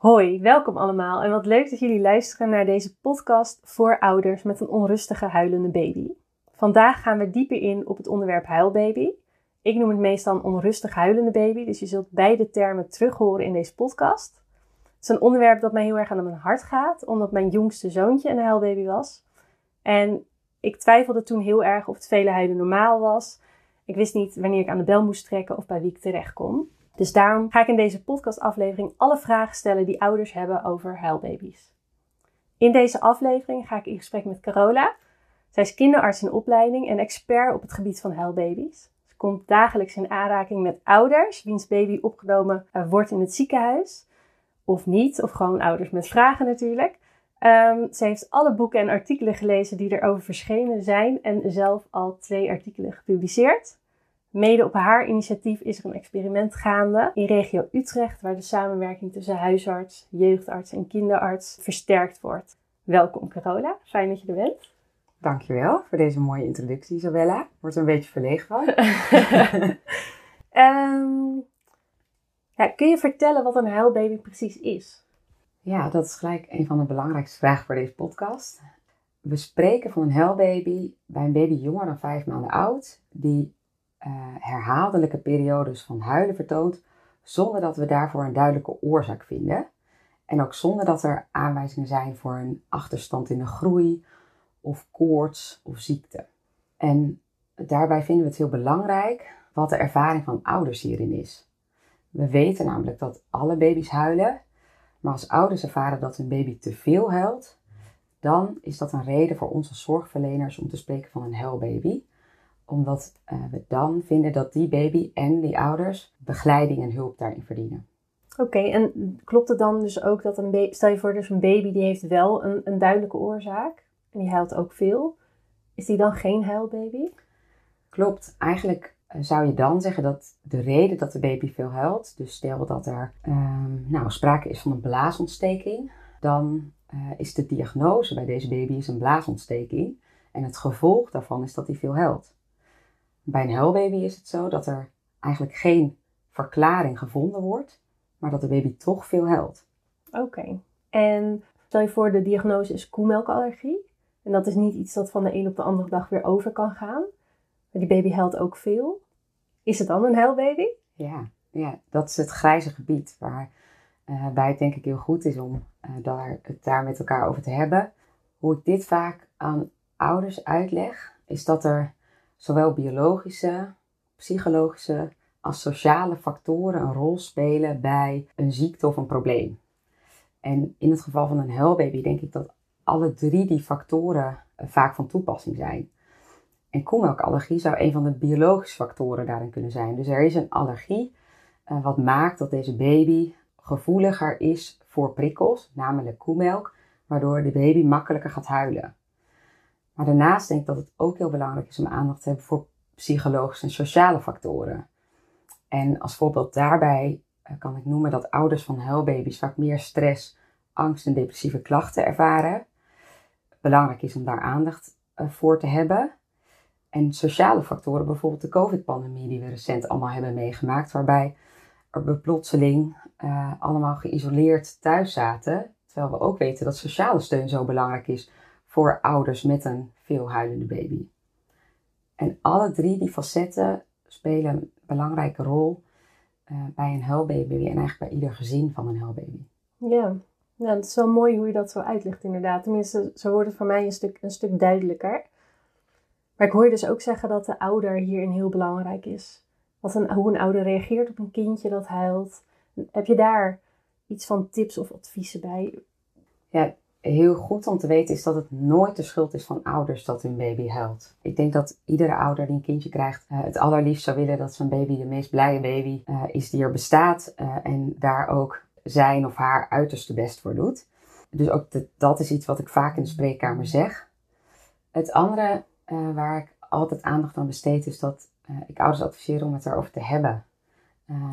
Hoi, welkom allemaal en wat leuk dat jullie luisteren naar deze podcast voor ouders met een onrustige huilende baby. Vandaag gaan we dieper in op het onderwerp huilbaby. Ik noem het meestal onrustig huilende baby, dus je zult beide termen terug horen in deze podcast. Het is een onderwerp dat mij heel erg aan mijn hart gaat, omdat mijn jongste zoontje een huilbaby was. En ik twijfelde toen heel erg of het vele huilen normaal was. Ik wist niet wanneer ik aan de bel moest trekken of bij wie ik terecht kon. Dus daarom ga ik in deze podcastaflevering alle vragen stellen die ouders hebben over huilbaby's. In deze aflevering ga ik in gesprek met Carola. Zij is kinderarts in opleiding en expert op het gebied van huilbaby's. Ze komt dagelijks in aanraking met ouders wiens baby opgenomen eh, wordt in het ziekenhuis. Of niet, of gewoon ouders met vragen natuurlijk. Um, ze heeft alle boeken en artikelen gelezen die erover verschenen zijn en zelf al twee artikelen gepubliceerd. Mede op haar initiatief is er een experiment gaande in regio Utrecht, waar de samenwerking tussen huisarts, jeugdarts en kinderarts versterkt wordt. Welkom Carola, fijn dat je er bent. Dankjewel voor deze mooie introductie, Isabella. Wordt een beetje verlegen van. um, ja, kun je vertellen wat een huilbaby precies is? Ja, dat is gelijk een van de belangrijkste vragen voor deze podcast. We spreken van een huilbaby bij een baby jonger dan vijf maanden oud, die uh, herhaaldelijke periodes van huilen vertoont, zonder dat we daarvoor een duidelijke oorzaak vinden. En ook zonder dat er aanwijzingen zijn voor een achterstand in de groei, of koorts of ziekte. En daarbij vinden we het heel belangrijk wat de ervaring van ouders hierin is. We weten namelijk dat alle baby's huilen, maar als ouders ervaren dat hun baby te veel huilt, dan is dat een reden voor onze zorgverleners om te spreken van een huilbaby omdat uh, we dan vinden dat die baby en die ouders begeleiding en hulp daarin verdienen. Oké, en klopt het dan dus ook dat een baby, stel je voor, dus een baby die heeft wel een, een duidelijke oorzaak en die huilt ook veel. Is die dan geen huilbaby? Klopt. Eigenlijk uh, zou je dan zeggen dat de reden dat de baby veel huilt, dus stel dat er um, nou, sprake is van een blaasontsteking, dan uh, is de diagnose bij deze baby is een blaasontsteking. En het gevolg daarvan is dat hij veel huilt. Bij een huilbaby is het zo dat er eigenlijk geen verklaring gevonden wordt, maar dat de baby toch veel huilt. Oké. En stel je voor, de diagnose is koemelkallergie. En dat is niet iets dat van de een op de andere dag weer over kan gaan. Maar die baby huilt ook veel. Is het dan een huilbaby? Ja, ja dat is het grijze gebied waar uh, bij het denk ik heel goed is om uh, daar, het daar met elkaar over te hebben. Hoe ik dit vaak aan ouders uitleg, is dat er zowel biologische, psychologische als sociale factoren een rol spelen bij een ziekte of een probleem. En in het geval van een huilbaby denk ik dat alle drie die factoren eh, vaak van toepassing zijn. En koemelkallergie zou een van de biologische factoren daarin kunnen zijn. Dus er is een allergie uh, wat maakt dat deze baby gevoeliger is voor prikkels, namelijk koemelk, waardoor de baby makkelijker gaat huilen. Maar daarnaast denk ik dat het ook heel belangrijk is om aandacht te hebben voor psychologische en sociale factoren. En als voorbeeld daarbij eh, kan ik noemen dat ouders van huilbaby's vaak meer stress, angst en depressieve klachten ervaren. Belangrijk is om daar aandacht eh, voor te hebben. En sociale factoren, bijvoorbeeld de COVID-pandemie die we recent allemaal hebben meegemaakt, waarbij we plotseling uh, allemaal geïsoleerd thuis zaten. Terwijl we ook weten dat sociale steun zo belangrijk is voor ouders met een veel huilende baby. En alle drie die facetten spelen een belangrijke rol uh, bij een huilbaby en eigenlijk bij ieder gezin van een huilbaby. Ja, nou, het is wel mooi hoe je dat zo uitlegt inderdaad. Tenminste, zo wordt het voor mij een stuk, een stuk duidelijker. Maar ik hoor je dus ook zeggen dat de ouder hierin heel belangrijk is. Wat een, hoe een ouder reageert op een kindje dat huilt. Heb je daar iets van tips of adviezen bij? Ja, heel goed om te weten is dat het nooit de schuld is van ouders dat hun baby huilt. Ik denk dat iedere ouder die een kindje krijgt uh, het allerliefst zou willen dat zijn baby de meest blije baby uh, is die er bestaat uh, en daar ook zijn of haar uiterste best voor doet. Dus ook dat is iets wat ik vaak in de spreekkamer zeg. Het andere waar ik altijd aandacht aan besteed is dat ik ouders adviseer om het erover te hebben.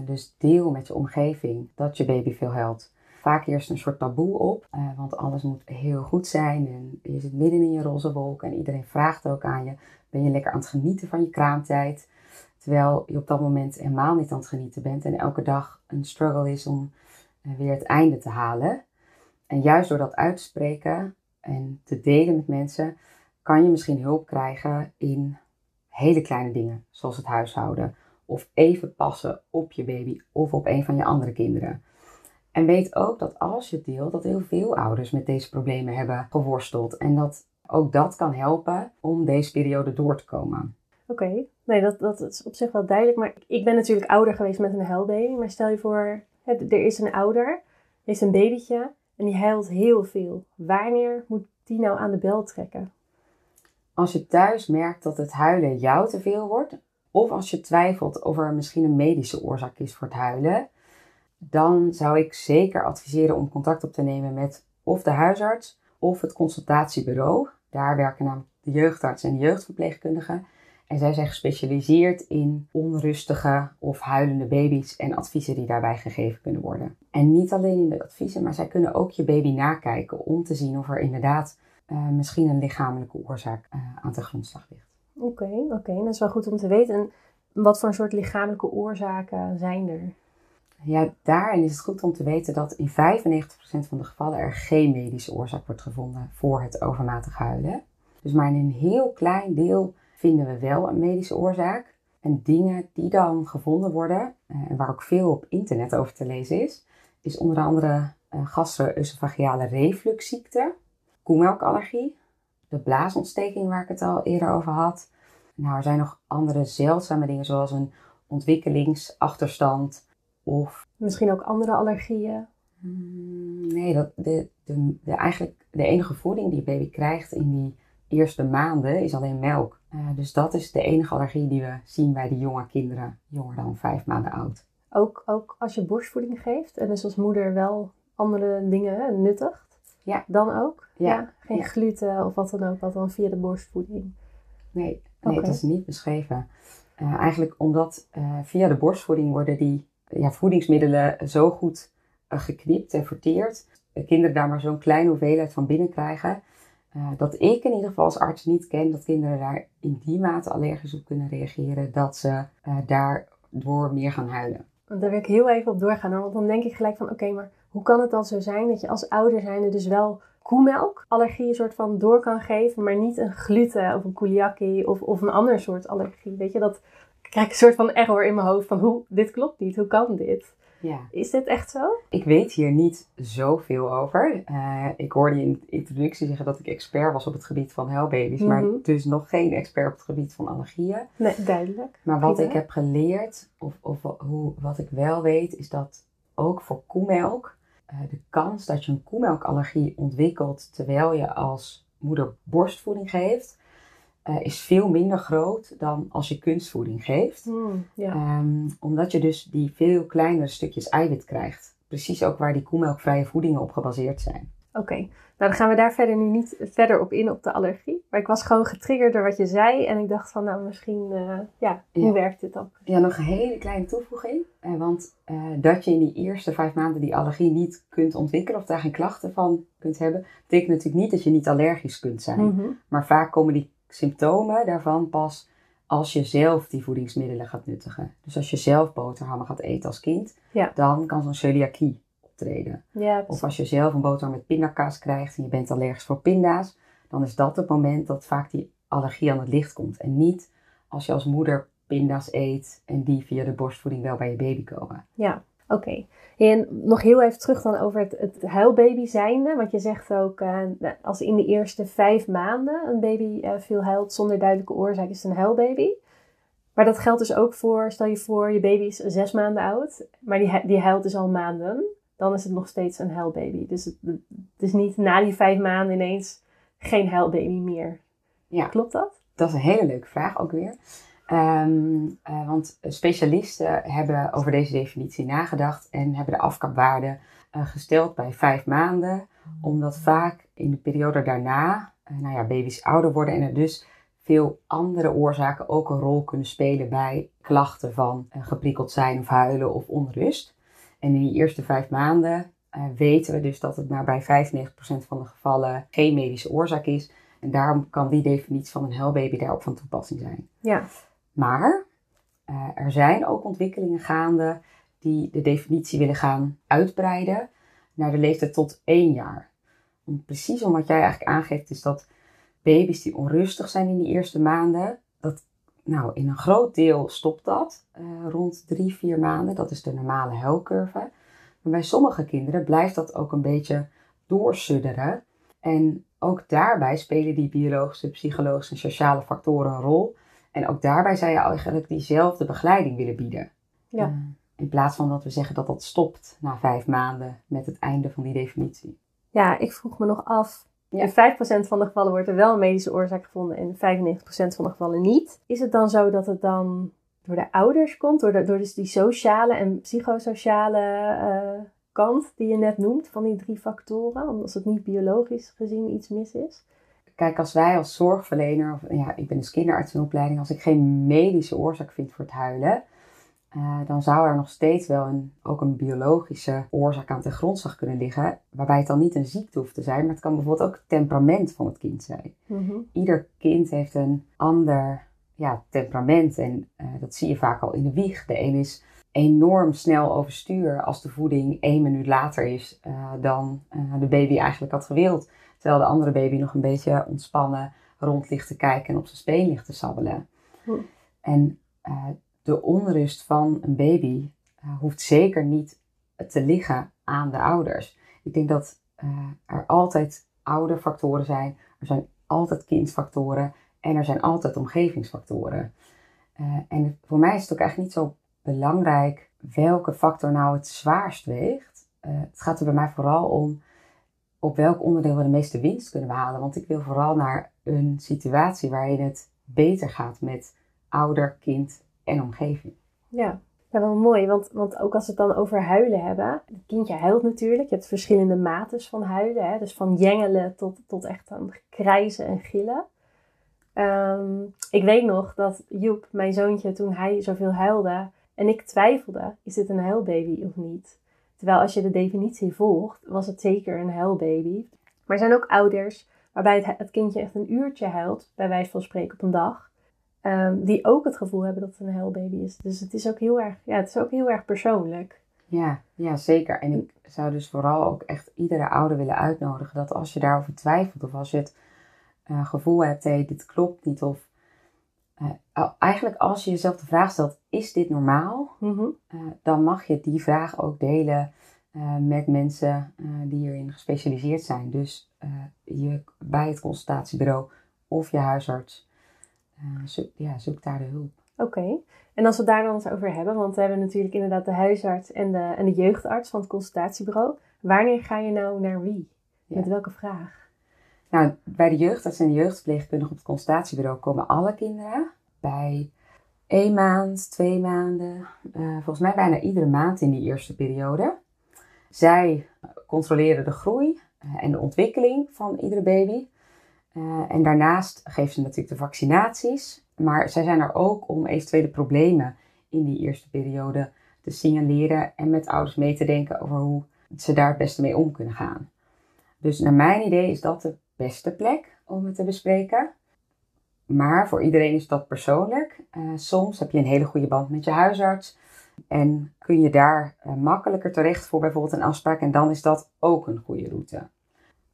dus deel met je omgeving dat je baby veel huilt vaak eerst een soort taboe op. Uh, want alles moet heel goed zijn. En je zit midden in je roze wolk. En iedereen vraagt ook aan je: ben je lekker aan het genieten van je kraamtijd? Terwijl je op dat moment helemaal niet aan het genieten bent. En elke dag een struggle is om weer het einde te halen. En juist door dat uit te spreken en te delen met mensen, kan je misschien hulp krijgen in hele kleine dingen, zoals het huishouden. Of even passen op je baby of op een van je andere kinderen. En weet ook dat als je het deelt, dat heel veel ouders met deze problemen hebben geworsteld. En dat ook dat kan helpen om deze periode door te komen. Oké, nee, dat, dat is op zich wel duidelijk. Maar ik ben natuurlijk ouder geweest met een huilbaby. Maar stel je voor, er is een ouder, er is een babytje en die huilt heel veel. Wanneer moet die nou aan de bel trekken? Als je thuis merkt dat het huilen jou te veel wordt, of als je twijfelt of er misschien een medische oorzaak is voor het huilen, dan zou ik zeker adviseren om contact op te nemen met of de huisarts of het consultatiebureau. Daar werken namelijk de jeugdarts en de jeugdverpleegkundigen. En zij zijn gespecialiseerd in onrustige of huilende baby's en adviezen die daarbij gegeven kunnen worden. En niet alleen in de adviezen, maar zij kunnen ook je baby nakijken om te zien of er inderdaad uh, misschien een lichamelijke oorzaak uh, aan de grondslag ligt. Oké, oké, dat is wel goed om te weten. En wat voor soort lichamelijke oorzaken zijn er? Ja, daarin is het goed om te weten dat in 95% van de gevallen er geen medische oorzaak wordt gevonden voor het overmatig huilen. Dus maar in een heel klein deel vinden we wel een medische oorzaak. En dingen die dan gevonden worden, eh, en waar ook veel op internet over te lezen is, is onder andere uh, gastro-œsophageale refluxziekte, koemelkallergie, de blaasontsteking waar ik het al eerder over had. Nou, er zijn nog andere zeldzame dingen zoals een ontwikkelingsachterstand of... Misschien ook andere allergieën? Hmm, nee, dat, de, de, de, eigenlijk de enige voeding die baby krijgt in die eerste maanden is alleen melk. Uh, dus dat is de enige allergie die we zien bij de jonge kinderen, jonger dan vijf maanden oud. Ook, ook als je borstvoeding geeft en dus als moeder wel andere dingen nuttigt, ja. dan ook? Ja. Geen gluten of wat dan ook, wat dan via de borstvoeding? Nee, nee dat is niet beschreven. Uh, eigenlijk omdat uh, via de borstvoeding worden die ja, voedingsmiddelen zo goed uh, geknipt en verteerd. kinderen daar maar zo'n kleine hoeveelheid van binnen krijgen uh, dat ik in ieder geval als arts niet ken dat kinderen daar in die mate allergisch op kunnen reageren dat ze daardoor meer gaan huilen. Daar wil ik heel even op doorgaan, want dan denk ik gelijk van oké, maar hoe kan het dan zo zijn dat je als ouder zijnde dus wel koemelk allergie een soort van door kan geven, maar niet een gluten of een celiakie of, of een ander soort allergie. Weet je, dat ik krijg een soort van error in mijn hoofd van hoe, dit klopt niet, hoe kan dit? Ja. Is dit echt zo? Ik weet hier niet zoveel over. Uh, ik hoorde in de introductie zeggen dat ik expert was op het gebied van huilbaby's, maar mhm. dus nog geen expert op het gebied van allergieën. Nee, duidelijk. Maar wat ik heb geleerd, of, of hoe, wat ik wel weet, is dat ook voor koemelk uh, de kans dat je een koemelkallergie ontwikkelt terwijl je als moeder borstvoeding geeft, uh, is veel minder groot dan als je kunstvoeding geeft. Mm, um, omdat je dus die veel kleinere stukjes eiwit krijgt. Precies ook waar die koemelkvrije voedingen op gebaseerd zijn. Oké, nou dan gaan we daar verder nu niet verder op in op de allergie. Maar ik was gewoon getriggerd door wat je zei en ik dacht van nou misschien, uh, ja, hoe werkt dit dan? Ja, nog een hele kleine toevoeging. Uh, want uh, dat je in die eerste vijf maanden die allergie niet kunt ontwikkelen of daar geen klachten van kunt hebben, betekent natuurlijk niet dat je niet allergisch kunt zijn. Mm -hmm. Maar vaak komen die symptomen daarvan pas als je zelf die voedingsmiddelen gaat nuttigen. Dus als je zelf boterhammen gaat eten als kind, ja. dan kan zo'n celiakie optreden. Ja, of als je zelf een boterham met pindakaas krijgt en je bent allergisch voor pinda's, dan is dat het moment dat vaak die allergie aan het licht komt. En niet als je als moeder pinda's eet en die via de borstvoeding wel bij je baby komen. Ja, oké. En nog heel even terug dan over het, het huilbaby zijnde. Want je zegt ook, uh, als in de eerste vijf maanden een baby uh, veel huilt zonder duidelijke oorzaak, is het een huilbaby. Maar dat geldt dus ook voor, stel je voor, je baby is zes maanden oud, maar die, die huilt dus al maanden. Dan is het nog steeds een huilbaby. Dus het, het is niet na die vijf maanden ineens geen huilbaby meer. Ja. Klopt dat? Dat is een hele leuke vraag ook weer. Um, want specialisten hebben over deze definitie nagedacht en hebben de afkapwaarde uh, gesteld bij vijf maanden, omdat vaak in de periode daarna, uh, nou ja, baby's ouder worden en er dus veel andere oorzaken ook een rol kunnen spelen bij klachten van geprikkeld zijn of huilen of onrust. En in die eerste vijf maanden weten we dus dat het maar bij 95% van de gevallen geen medische oorzaak is. En daarom kan die definitie van een huilbaby daarop van toepassing zijn. Ja. Maar uh, er zijn ook ontwikkelingen gaande die de definitie willen gaan uitbreiden naar de leeftijd tot één jaar. Precies om wat jij eigenlijk aangeeft, is dat baby's die onrustig zijn in die eerste maanden, dat nou, in een groot deel stopt dat uh, rond drie, vier maanden. Dat is de normale huilcurve. Maar bij sommige kinderen blijft dat ook een beetje doorsudderen. En ook daarbij spelen die biologische, psychologische en sociale factoren een rol. En ook daarbij zou je eigenlijk diezelfde begeleiding willen bieden. Ja. Uh, in plaats van dat we zeggen dat dat stopt na vijf maanden met het einde van die definitie. Ja, ik vroeg me nog af. Ja. In 5% van de gevallen wordt er wel een medische oorzaak gevonden en 95% van de gevallen niet. Is het dan zo dat het dan door de ouders komt, door, de, door dus die sociale en psychosociale uh, kant die je net noemt, van die drie factoren, als het niet biologisch gezien iets mis is? Kijk, als wij als zorgverlener, of ja, ik ben dus kinderarts in opleiding, als ik geen medische oorzaak vind voor het huilen, uh, dan zou er nog steeds wel een, ook een biologische oorzaak aan ten grondslag kunnen liggen. Waarbij het dan niet een ziekte hoeft te zijn, maar het kan bijvoorbeeld ook het temperament van het kind zijn. Mm -hmm. Ieder kind heeft een ander ja, temperament en uh, dat zie je vaak al in de wieg. De een is enorm snel overstuur als de voeding één minuut later is uh, dan de baby eigenlijk had gewild. Terwijl de andere baby nog een beetje ontspannen rond ligt te kijken en op zijn speen ligt te sabbelen. Mm. En de onrust van een baby uh, hoeft zeker niet te liggen aan de ouders. Ik denk dat uh, er altijd ouderfactoren zijn, er zijn altijd kindfactoren en er zijn altijd omgevingsfactoren. En voor mij is het ook eigenlijk niet zo belangrijk welke factor nou het zwaarst weegt. het gaat er bij mij vooral om op welk onderdeel we de meeste winst kunnen behalen. Want ik wil vooral naar een situatie waarin het beter gaat met ouder, kind en omgeving. Ja, ja wel mooi. Want, want ook als we het dan over huilen hebben. Het kindje huilt natuurlijk. Je hebt verschillende mates van huilen. Hè? Dus van jengelen tot, tot echt aan krijzen en gillen. Um, ik weet nog dat Joep, mijn zoontje, toen hij zoveel huilde... en ik twijfelde, is dit een huilbaby of niet? Terwijl als je de definitie volgt, was het zeker een huilbaby. Maar er zijn ook ouders waarbij het, het kindje echt een uurtje huilt, bij wijze van spreken op een dag... Um, die ook het gevoel hebben dat het een huilbaby is. Dus het is ook heel erg, ja, het is ook heel erg persoonlijk. Ja, ja, zeker. En ik zou dus vooral ook echt iedere ouder willen uitnodigen dat als je daarover twijfelt of als je het uh, gevoel hebt, hé, hey, dit klopt niet of uh, eigenlijk als je jezelf de vraag stelt, is dit normaal? Mm -hmm. uh, dan mag je die vraag ook delen met mensen die hierin gespecialiseerd zijn. Dus je, bij het consultatiebureau of je huisarts. Zoek, ja, zoek daar de hulp. Oké, okay. en als we daar dan eens over hebben, want we hebben natuurlijk inderdaad de huisarts en de, en de jeugdarts van het consultatiebureau. Wanneer ga je nou naar wie? Ja. Met welke vraag? Nou, bij de jeugdarts en de jeugdverpleegkundige op het consultatiebureau komen alle kinderen. Bij één maand, twee maanden, uh, volgens mij bijna iedere maand in die eerste periode. Zij controleren de groei uh, en de ontwikkeling van iedere baby. Uh, en daarnaast geven ze natuurlijk de vaccinaties. Maar zij zijn er ook om eventuele problemen in die eerste periode te signaleren en met ouders mee te denken over hoe ze daar het beste mee om kunnen gaan. Dus naar mijn idee is dat de beste plek om het te bespreken. Maar voor iedereen is dat persoonlijk. Uh, soms heb je een hele goede band met je huisarts. En kun je daar uh, makkelijker terecht voor bijvoorbeeld een afspraak. En dan is dat ook een goede route.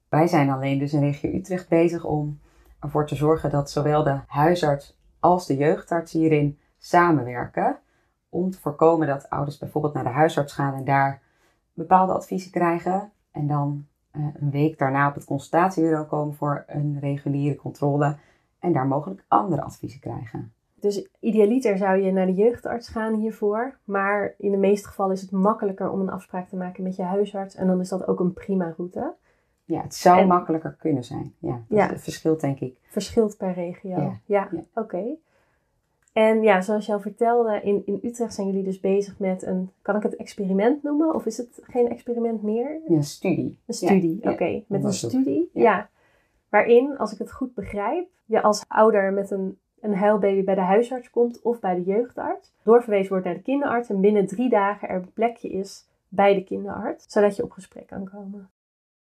Wij zijn alleen dus in regio Utrecht bezig om ervoor te zorgen dat zowel de huisarts als de jeugdarts hierin samenwerken. Om te voorkomen dat ouders bijvoorbeeld naar de huisarts gaan en daar bepaalde adviezen krijgen. En dan een week daarna op het consultatiebureau komen voor een reguliere controle. En daar mogelijk andere adviezen krijgen. Dus idealiter zou je naar de jeugdarts gaan hiervoor. Maar in de meeste gevallen is het makkelijker om een afspraak te maken met je huisarts. En dan is dat ook een prima route. Ja, het zou en, makkelijker kunnen zijn. Ja, dat ja. Het verschilt denk ik. Verschilt per regio. Ja, ja. ja. oké. Okay. En ja, zoals je al vertelde, in, in Utrecht zijn jullie dus bezig met een, kan ik het experiment noemen? Of is het geen experiment meer? Een studie. Een studie, Ja, oké. ja. Met een studie, ja. Ja. Waarin, als ik het goed begrijp, je als ouder met een, een huilbaby bij de huisarts komt of bij de jeugdarts. Doorverwezen wordt naar de kinderarts en binnen drie dagen er een plekje is bij de kinderarts. Zodat je op gesprek kan komen.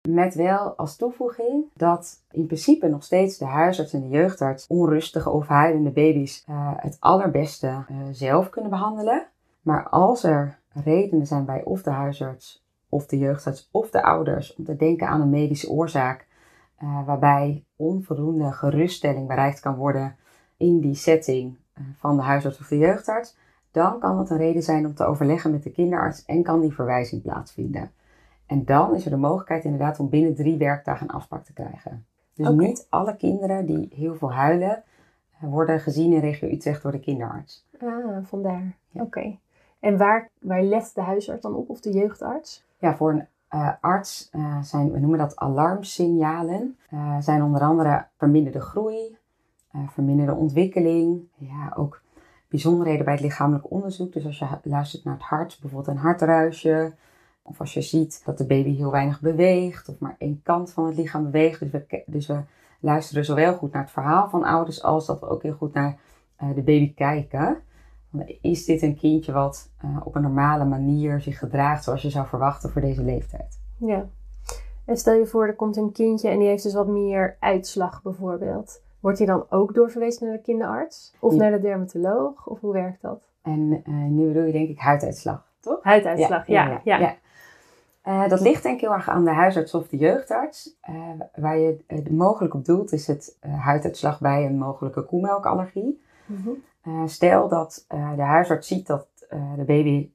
Met wel als toevoeging dat in principe nog steeds de huisarts en de jeugdarts onrustige of huilende baby's eh, het allerbeste eh, zelf kunnen behandelen. Maar als er redenen zijn bij of de huisarts of de jeugdarts of de ouders om te denken aan een medische oorzaak uh, waarbij onvoldoende geruststelling bereikt kan worden in die setting van de huisarts of de jeugdarts, dan kan het een reden zijn om te overleggen met de kinderarts en kan die verwijzing plaatsvinden. En dan is er de mogelijkheid inderdaad om binnen drie werkdagen een afspraak te krijgen. Dus niet alle kinderen die heel veel huilen, uh, worden gezien in regio Utrecht door de kinderarts. Ah, vandaar. Ja. Oké. En waar, waar let de huisarts dan op of de jeugdarts? Ja, voor een uh, arts uh, zijn, we noemen dat alarmsignalen, uh, zijn onder andere verminderde groei, verminderde ontwikkeling, ja, ook bijzonderheden bij het lichamelijk onderzoek. Dus als je luistert naar het hart, bijvoorbeeld een hartruisje, of als je ziet dat de baby heel weinig beweegt, of maar één kant van het lichaam beweegt. Dus we, dus we luisteren zowel goed naar het verhaal van ouders, als dat we ook heel goed naar de baby kijken. Is dit een kindje wat uh, op een normale manier zich gedraagt zoals je zou verwachten voor deze leeftijd? Ja. En stel je voor, er komt een kindje en die heeft dus wat meer uitslag bijvoorbeeld. Wordt hij dan ook doorverwezen naar de kinderarts? Of Ja. naar de dermatoloog? Of hoe werkt dat? En uh, nu bedoel je denk ik huiduitslag, toch? Huiduitslag, ja. ja, ja. Uh, dat ligt denk ik heel erg aan de huisarts of de jeugdarts. Uh, waar je mogelijk op doelt is het huiduitslag bij een mogelijke koemelkallergie. Mm -hmm. Uh, stel dat de huisarts ziet dat de baby,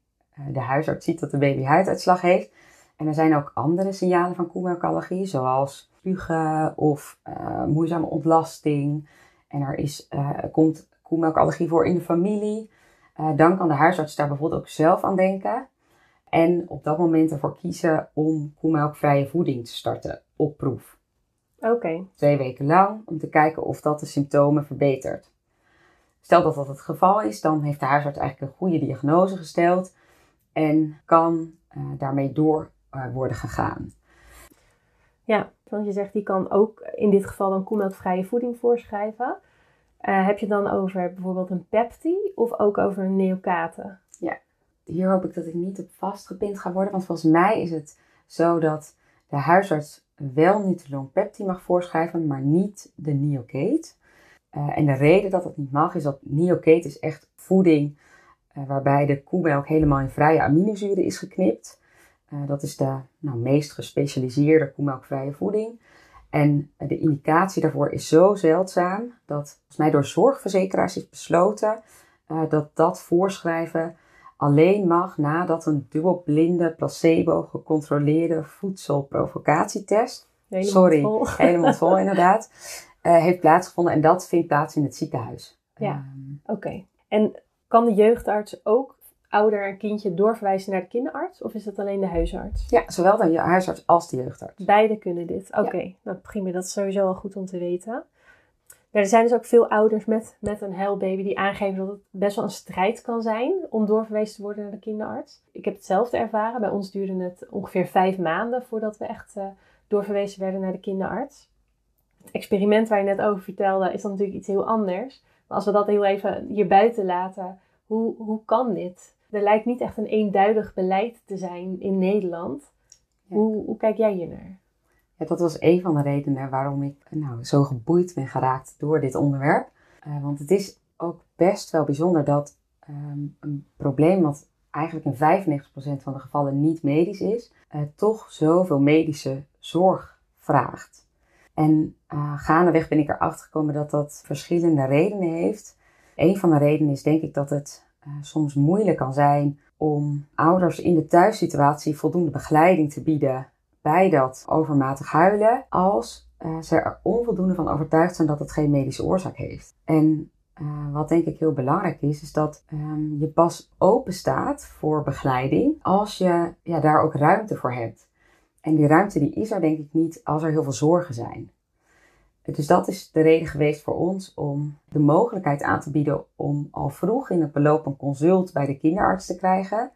de huisarts ziet dat de baby huiduitslag heeft. En er zijn ook andere signalen van koemelkallergie, zoals spugen of moeizame ontlasting. En er is, komt koemelkallergie voor in de familie. dan kan de huisarts daar bijvoorbeeld ook zelf aan denken. En op dat moment ervoor kiezen om koemelkvrije voeding te starten op proef. Oké. Okay. Twee weken lang, om te kijken of dat de symptomen verbetert. Stel dat dat het geval is, dan heeft de huisarts eigenlijk een goede diagnose gesteld en kan uh, daarmee door uh, worden gegaan. Ja, want je zegt die kan ook in dit geval dan koemelkvrije voeding voorschrijven. Uh, heb je dan over bijvoorbeeld een Pepti of ook over een Neocate? Hier hoop ik dat ik niet op vastgepind ga worden, want volgens mij is het zo dat de huisarts wel Nutrilon Pepti mag voorschrijven, maar niet de Neocate. Uh, en de reden dat dat niet mag is dat Neocate is echt voeding uh, waarbij de koemelk helemaal in vrije aminozuren is geknipt. Uh, dat is de nou, meest gespecialiseerde koemelkvrije voeding. En de indicatie daarvoor is zo zeldzaam dat volgens mij door zorgverzekeraars is besloten dat dat voorschrijven alleen mag nadat een dubbelblinde placebo gecontroleerde voedselprovocatietest. Helemaal Sorry, vol. helemaal vol inderdaad. Uh, heeft plaatsgevonden en dat vindt plaats in het ziekenhuis. Ja, Um, oké. Okay. En kan de jeugdarts ook ouder een kindje doorverwijzen naar de kinderarts? Of is dat alleen de huisarts? ja, zowel de huisarts als de jeugdarts. Beide kunnen dit. Oké, okay. nou prima. Dat is sowieso wel goed om te weten. Er zijn dus ook veel ouders met, met een huilbaby die aangeven dat het best wel een strijd kan zijn om doorverwezen te worden naar de kinderarts. Ik heb hetzelfde ervaren. Bij ons duurde het ongeveer vijf maanden voordat we echt uh, doorverwezen werden naar de kinderarts. Het experiment waar je net over vertelde is dan natuurlijk iets heel anders. Maar als we dat heel even hier buiten laten, hoe, hoe kan dit? Er lijkt niet echt een eenduidig beleid te zijn in Nederland. Ja. Hoe, hoe kijk jij hier naar? Ja, dat was een van de redenen waarom ik nou, zo geboeid ben geraakt door dit onderwerp. Uh, want het is ook best wel bijzonder dat um, een probleem wat eigenlijk in 95% van de gevallen niet medisch is, uh, toch zoveel medische zorg vraagt. En uh, gaandeweg ben ik erachter gekomen dat dat verschillende redenen heeft. Een van de redenen is denk ik dat het soms moeilijk kan zijn om ouders in de thuissituatie voldoende begeleiding te bieden bij dat overmatig huilen, als uh, ze er onvoldoende van overtuigd zijn dat het geen medische oorzaak heeft. En wat denk ik heel belangrijk is, is dat um, je pas open staat voor begeleiding als je ja, daar ook ruimte voor hebt. En die ruimte die is er denk ik niet als er heel veel zorgen zijn. Dus dat is de reden geweest voor ons om de mogelijkheid aan te bieden om al vroeg in het beloop een consult bij de kinderarts te krijgen.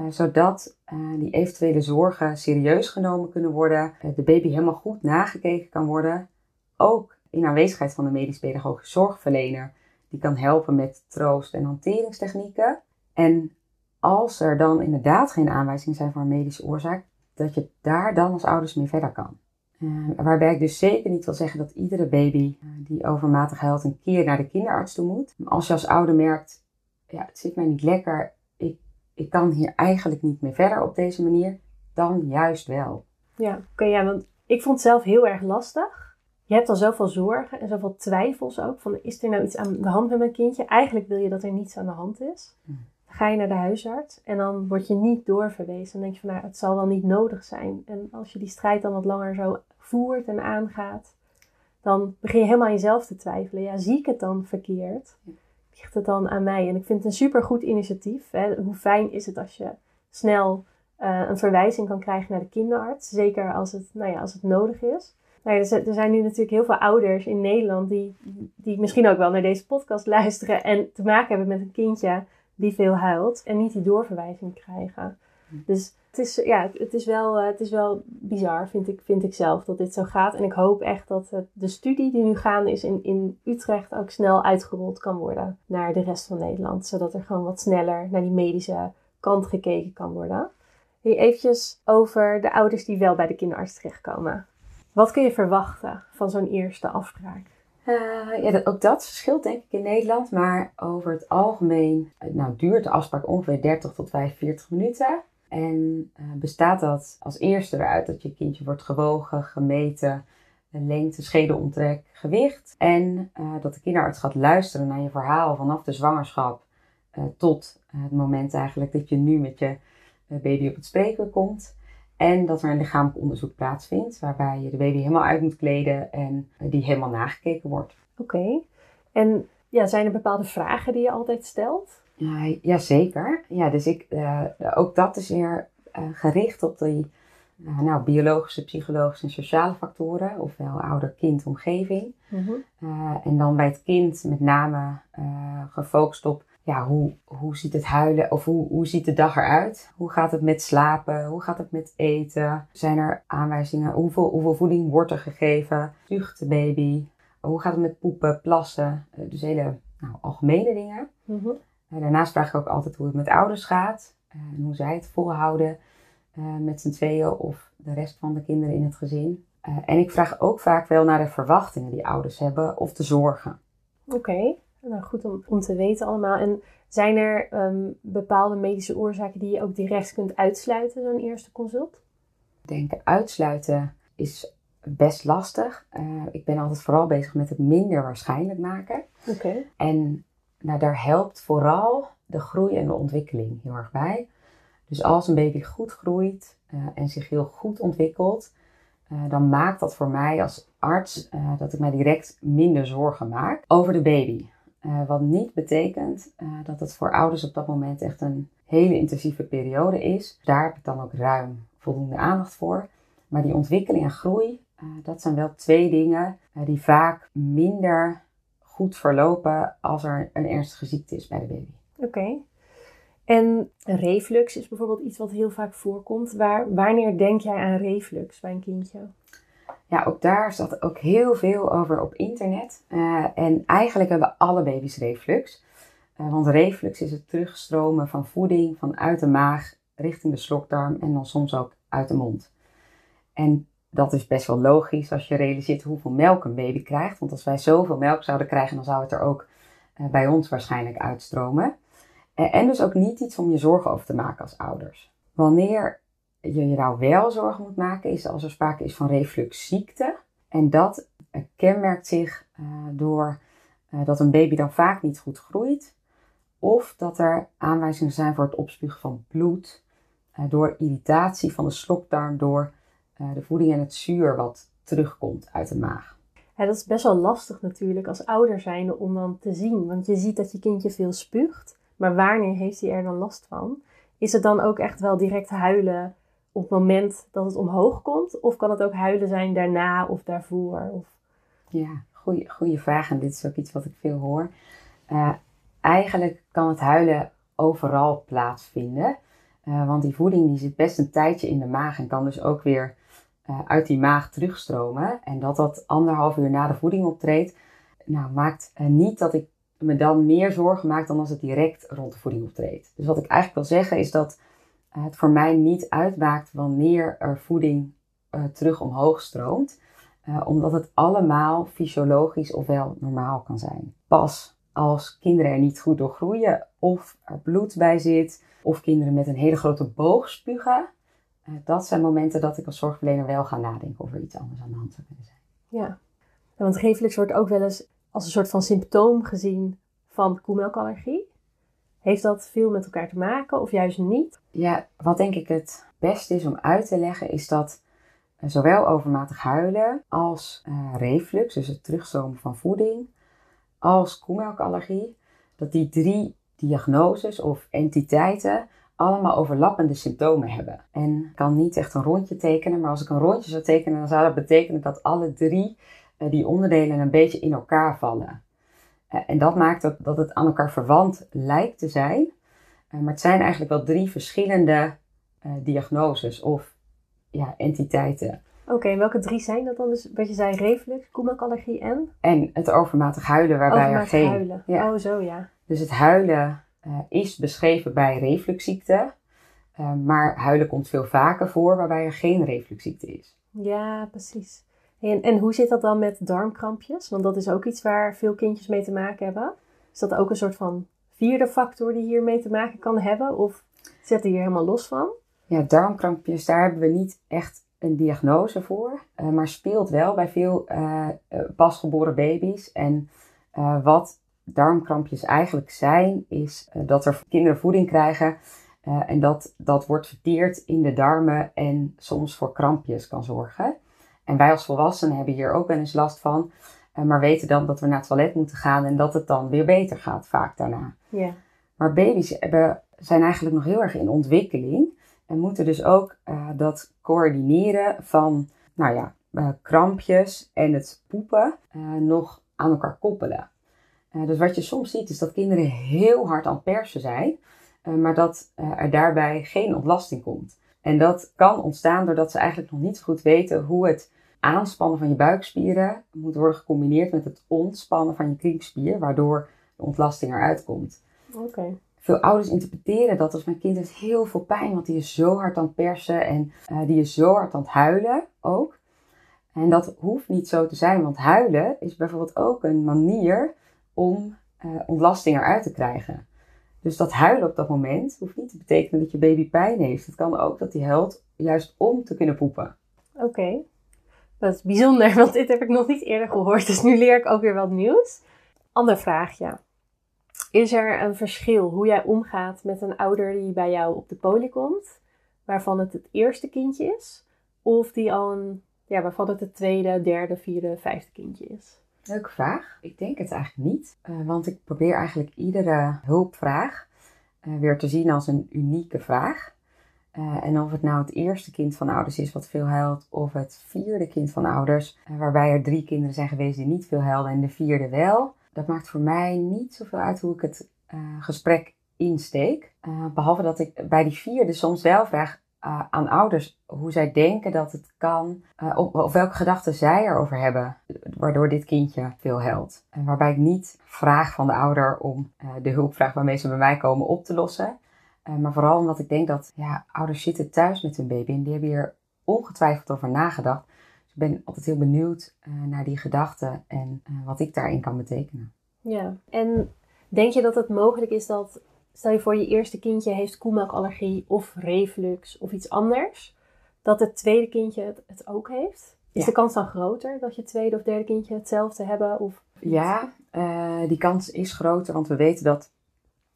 Uh, zodat uh, die eventuele zorgen serieus genomen kunnen worden, uh, de baby helemaal goed nagekeken kan worden. Ook in aanwezigheid van de medisch-pedagogische zorgverlener, die kan helpen met troost- en hanteringstechnieken. En als er dan inderdaad geen aanwijzingen zijn voor een medische oorzaak, dat je daar dan als ouders mee verder kan. Waarbij ik dus zeker niet wil zeggen dat iedere baby die overmatig huilt een keer naar de kinderarts toe moet. Als je als ouder merkt, ja, het zit mij niet lekker, ik, kan hier eigenlijk niet meer verder op deze manier, dan juist wel. Ja, oké, ja, want ik vond het zelf heel erg lastig. Je hebt al zoveel zorgen en zoveel twijfels ook. Van, is er nou iets aan de hand met mijn kindje? Eigenlijk wil je dat er niets aan de hand is. Hm. Dan ga je naar de huisarts en dan word je niet doorverwezen. Dan denk je van, nou, het zal wel niet nodig zijn. En als je die strijd dan wat langer zo voert en aangaat, dan begin je helemaal aan jezelf te twijfelen. Ja, zie ik het dan verkeerd? Ligt het dan aan mij? En ik vind het een supergoed initiatief. Hè? Hoe fijn is het als je snel eh, een verwijzing kan krijgen naar de kinderarts. Zeker als het, nou ja, als het nodig is. Nou ja, er zijn nu natuurlijk heel veel ouders in Nederland die, die misschien ook wel naar deze podcast luisteren en te maken hebben met een kindje die veel huilt en niet die doorverwijzing krijgen. Dus het is, ja, het is, wel, eh, het is wel bizar, vind ik, vind ik zelf, dat dit zo gaat. En ik hoop echt dat de studie die nu gaande is in, in Utrecht ook snel uitgerold kan worden naar de rest van Nederland. Zodat er gewoon wat sneller naar die medische kant gekeken kan worden. Hey, over de ouders die wel bij de kinderarts terechtkomen. Wat kun je verwachten van zo'n eerste afspraak? Uh, ja, dat, ook dat verschilt denk ik in Nederland. Maar over het algemeen nou, duurt de afspraak ongeveer 30 tot 45 minuten. En uh, bestaat dat als eerste eruit dat je kindje wordt gewogen, gemeten, lengte, schedelomtrek, gewicht. En uh, dat de kinderarts gaat luisteren naar je verhaal vanaf de zwangerschap tot het moment eigenlijk dat je nu met je baby op het spreken komt. En dat er een lichamelijk onderzoek plaatsvindt, waarbij je de baby helemaal uit moet kleden en die helemaal nagekeken wordt. Oké. En ja, zijn er bepaalde vragen die je altijd stelt? Ja, jazeker. Ja, dus ik, uh, ook dat is weer uh, gericht op die uh, nou, biologische, psychologische en sociale factoren, ofwel ouder-kind-omgeving. Mm -hmm. en dan bij het kind met name gefocust op ja, hoe, hoe ziet het huilen of hoe, hoe ziet de dag eruit? Hoe gaat het met slapen? Hoe gaat het met eten? Zijn er aanwijzingen? Hoeveel, hoeveel voeding wordt er gegeven? Zucht de baby? Hoe gaat het met poepen, plassen? Eh, dus hele nou, algemene dingen. Mm Daarnaast vraag ik ook altijd hoe het met ouders gaat. Eh, en hoe zij het volhouden met z'n tweeën of de rest van de kinderen in het gezin. en ik vraag ook vaak wel naar de verwachtingen die ouders hebben of de zorgen. Oké. Nou, goed om, om te weten allemaal. En zijn er ehm, bepaalde medische oorzaken die je ook direct kunt uitsluiten, zo'n eerste consult? Ik denk uitsluiten is best lastig. Uh, ik ben altijd vooral bezig met het minder waarschijnlijk maken. Oké. En nou, daar helpt vooral de groei en de ontwikkeling heel erg bij. Dus als een baby goed groeit uh, en zich heel goed ontwikkelt, uh, dan maakt dat voor mij als arts dat ik mij direct minder zorgen maak over de baby. Wat niet betekent dat het voor ouders op dat moment echt een hele intensieve periode is. Daar heb ik dan ook ruim voldoende aandacht voor. Maar die ontwikkeling en groei, dat zijn wel twee dingen die vaak minder goed verlopen als er een ernstige ziekte is bij de baby. Oké. Okay. En reflux is bijvoorbeeld iets wat heel vaak voorkomt. Waar, wanneer denk jij aan reflux bij een kindje? Ja, ook daar staat ook heel veel over op internet. Uh, en eigenlijk hebben alle baby's reflux. Uh, want reflux is het terugstromen van voeding vanuit de maag richting de slokdarm en dan soms ook uit de mond. En dat is best wel logisch als je realiseert hoeveel melk een baby krijgt. Want als wij zoveel melk zouden krijgen, dan zou het er ook uh, bij ons waarschijnlijk uitstromen. en dus ook niet iets om je zorgen over te maken als ouders. Wanneer je je nou wel zorgen moet maken, is als er sprake is van refluxziekte. En dat uh, kenmerkt zich door dat een baby dan vaak niet goed groeit. Of dat er aanwijzingen zijn voor het opspugen van bloed. door irritatie van de slokdarm door de voeding en het zuur wat terugkomt uit de maag. Ja, dat is best wel lastig natuurlijk als ouder zijnde om dan te zien. Want je ziet dat je kindje veel spuugt. Maar wanneer heeft hij er dan last van? Is het dan ook echt wel direct huilen op het moment dat het omhoog komt? Of kan het ook huilen zijn daarna of daarvoor? Of... Ja, goede vraag. En dit is ook iets wat ik veel hoor. Uh, eigenlijk kan het huilen overal plaatsvinden. Uh, want die voeding die zit best een tijdje in de maag en kan dus ook weer uh, uit die maag terugstromen. En dat dat anderhalf uur na de voeding optreedt, nou, maakt niet dat ik me dan meer zorgen maak dan als het direct rond de voeding optreedt. Dus wat ik eigenlijk wil zeggen is dat het voor mij niet uitmaakt wanneer er voeding terug omhoog stroomt. Omdat het allemaal fysiologisch ofwel normaal kan zijn. Pas als kinderen er niet goed door groeien of er bloed bij zit, of kinderen met een hele grote boog spugen. Eh, dat zijn momenten dat ik als zorgverlener wel ga nadenken of er iets anders aan de hand zou kunnen zijn. Ja, want reflux wordt ook wel eens als een soort van symptoom gezien van koemelkallergie. Heeft dat veel met elkaar te maken of juist niet? Ja, wat denk ik het beste is om uit te leggen, is dat eh, zowel overmatig huilen als uh, reflux, dus het terugstromen van voeding, als koemelkallergie, dat die drie diagnoses of entiteiten allemaal overlappende symptomen hebben. En ik kan niet echt een rondje tekenen, maar als ik een rondje zou tekenen, dan zou dat betekenen dat alle drie uh, die onderdelen een beetje in elkaar vallen. en dat maakt dat, dat het aan elkaar verwant lijkt te zijn, maar het zijn eigenlijk wel drie verschillende diagnoses of ja, entiteiten. Oké, welke drie zijn dat dan? Dus wat je zei, reflux, koemelkallergie en? En het overmatig huilen, waarbij overmatig er geen... huilen. Ja. Oh, zo ja. Dus het huilen uh, is beschreven bij refluxziekte. Uh, maar huilen komt veel vaker voor waarbij er geen refluxziekte is. Ja, precies. En, en hoe zit dat dan met darmkrampjes? Want dat is ook iets waar veel kindjes mee te maken hebben. Is dat ook een soort van vierde factor die hiermee te maken kan hebben? Of zit er hier helemaal los van? Ja, darmkrampjes, daar hebben we niet echt een diagnose voor, uh, maar speelt wel bij veel pasgeboren baby's. En wat darmkrampjes eigenlijk zijn, is dat er kinderen voeding krijgen en dat dat wordt verteerd in de darmen en soms voor krampjes kan zorgen. En wij als volwassenen hebben hier ook wel eens last van, maar weten dan dat we naar het toilet moeten gaan en dat het dan weer beter gaat vaak daarna. Yeah. Maar baby's hebben, zijn eigenlijk nog heel erg in ontwikkeling. En moeten dus ook uh, dat coördineren van, nou ja, krampjes en het poepen nog aan elkaar koppelen. Dus wat je soms ziet is dat kinderen heel hard aan het persen zijn, maar dat er daarbij geen ontlasting komt. En dat kan ontstaan doordat ze eigenlijk nog niet goed weten hoe het aanspannen van je buikspieren moet worden gecombineerd met het ontspannen van je kriepspier, waardoor de ontlasting eruit komt. Oké. Okay veel ouders interpreteren dat als mijn kind heeft heel veel pijn, want die is zo hard aan het persen en uh, die is zo hard aan het huilen ook. En dat hoeft niet zo te zijn, want huilen is bijvoorbeeld ook een manier om uh, ontlasting eruit te krijgen. Dus dat huilen op dat moment hoeft niet te betekenen dat je baby pijn heeft. Het kan ook dat hij huilt juist om te kunnen poepen. Oké, dat is bijzonder, want dit heb ik nog niet eerder gehoord. Dus nu leer ik ook weer wat nieuws. Ander vraagje. Is er een verschil hoe jij omgaat met een ouder die bij jou op de poli komt, waarvan het het eerste kindje is, of die al een, ja, waarvan het het tweede, derde, vierde, vijfde kindje is? Leuke vraag. Ik denk het eigenlijk niet, uh, want ik probeer eigenlijk iedere hulpvraag uh, weer te zien als een unieke vraag. Uh, en of het nou het eerste kind van ouders is wat veel huilt, of het vierde kind van ouders, waarbij er drie kinderen zijn geweest die niet veel huilden en de vierde wel, dat maakt voor mij niet zoveel uit hoe ik het gesprek insteek. Behalve dat ik bij die vierde soms wel vraag uh, aan ouders hoe zij denken dat het kan, of, of, welke gedachten zij erover hebben, waardoor dit kindje veel helpt. En waarbij ik niet vraag van de ouder om de hulpvraag waarmee ze bij mij komen op te lossen. maar vooral omdat ik denk dat ja, ouders zitten thuis met hun baby en die hebben hier ongetwijfeld over nagedacht ben altijd heel benieuwd naar die gedachten en wat ik daarin kan betekenen. Ja, en denk je dat het mogelijk is dat, stel je voor je eerste kindje heeft koemelkallergie of reflux of iets anders, dat het tweede kindje het, het ook heeft? Is ja. de kans dan groter dat je tweede of derde kindje hetzelfde hebben? Of ja, uh, die kans is groter, want we weten dat,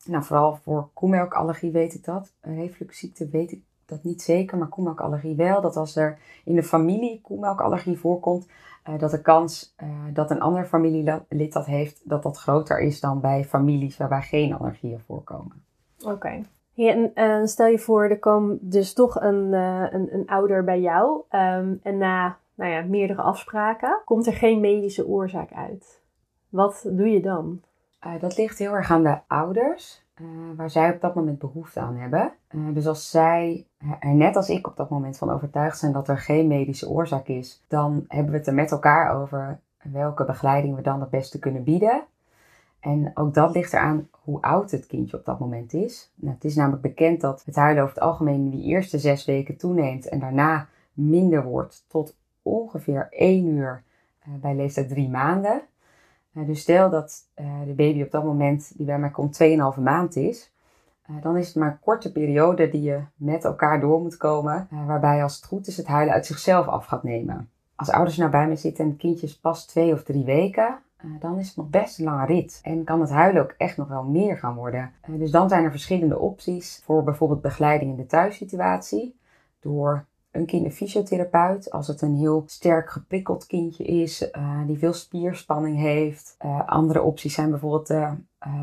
nou vooral voor koemelkallergie weet ik dat, refluxziekte weet ik dat niet zeker, maar koemelkallergie wel. Dat als er in de familie koemelkallergie voorkomt, uh, dat de kans uh, dat een ander familielid dat heeft, dat dat groter is dan bij families waarbij geen allergieën voorkomen. Oké. Okay. Ja, en uh, stel je voor, er komt dus toch een, een, een, ouder bij jou um, en na nou ja, meerdere afspraken komt er geen medische oorzaak uit. Wat doe je dan? dat ligt heel erg aan de ouders. Uh, waar zij op dat moment behoefte aan hebben. Uh, dus als zij er net als ik op dat moment van overtuigd zijn dat er geen medische oorzaak is, dan hebben we het er met elkaar over welke begeleiding we dan het beste kunnen bieden. En ook dat ligt eraan hoe oud het kindje op dat moment is. Nou, het is namelijk bekend dat het huilen over het algemeen in die eerste zes weken toeneemt en daarna minder wordt tot ongeveer één uur bij leeftijd drie maanden. Dus stel dat de baby op dat moment die bij mij komt 2,5 maand is, dan is het maar een korte periode die je met elkaar door moet komen, waarbij als het goed is het huilen uit zichzelf af gaat nemen. Als ouders nou bij me zitten en het kindje is pas twee of drie weken, eh, dan is het nog best een lange rit. En kan het huilen ook echt nog wel meer gaan worden. Eh, dus dan zijn er verschillende opties voor bijvoorbeeld begeleiding in de thuissituatie. Door een kinderfysiotherapeut, als het een heel sterk geprikkeld kindje is, uh, die veel spierspanning heeft. andere opties zijn bijvoorbeeld uh,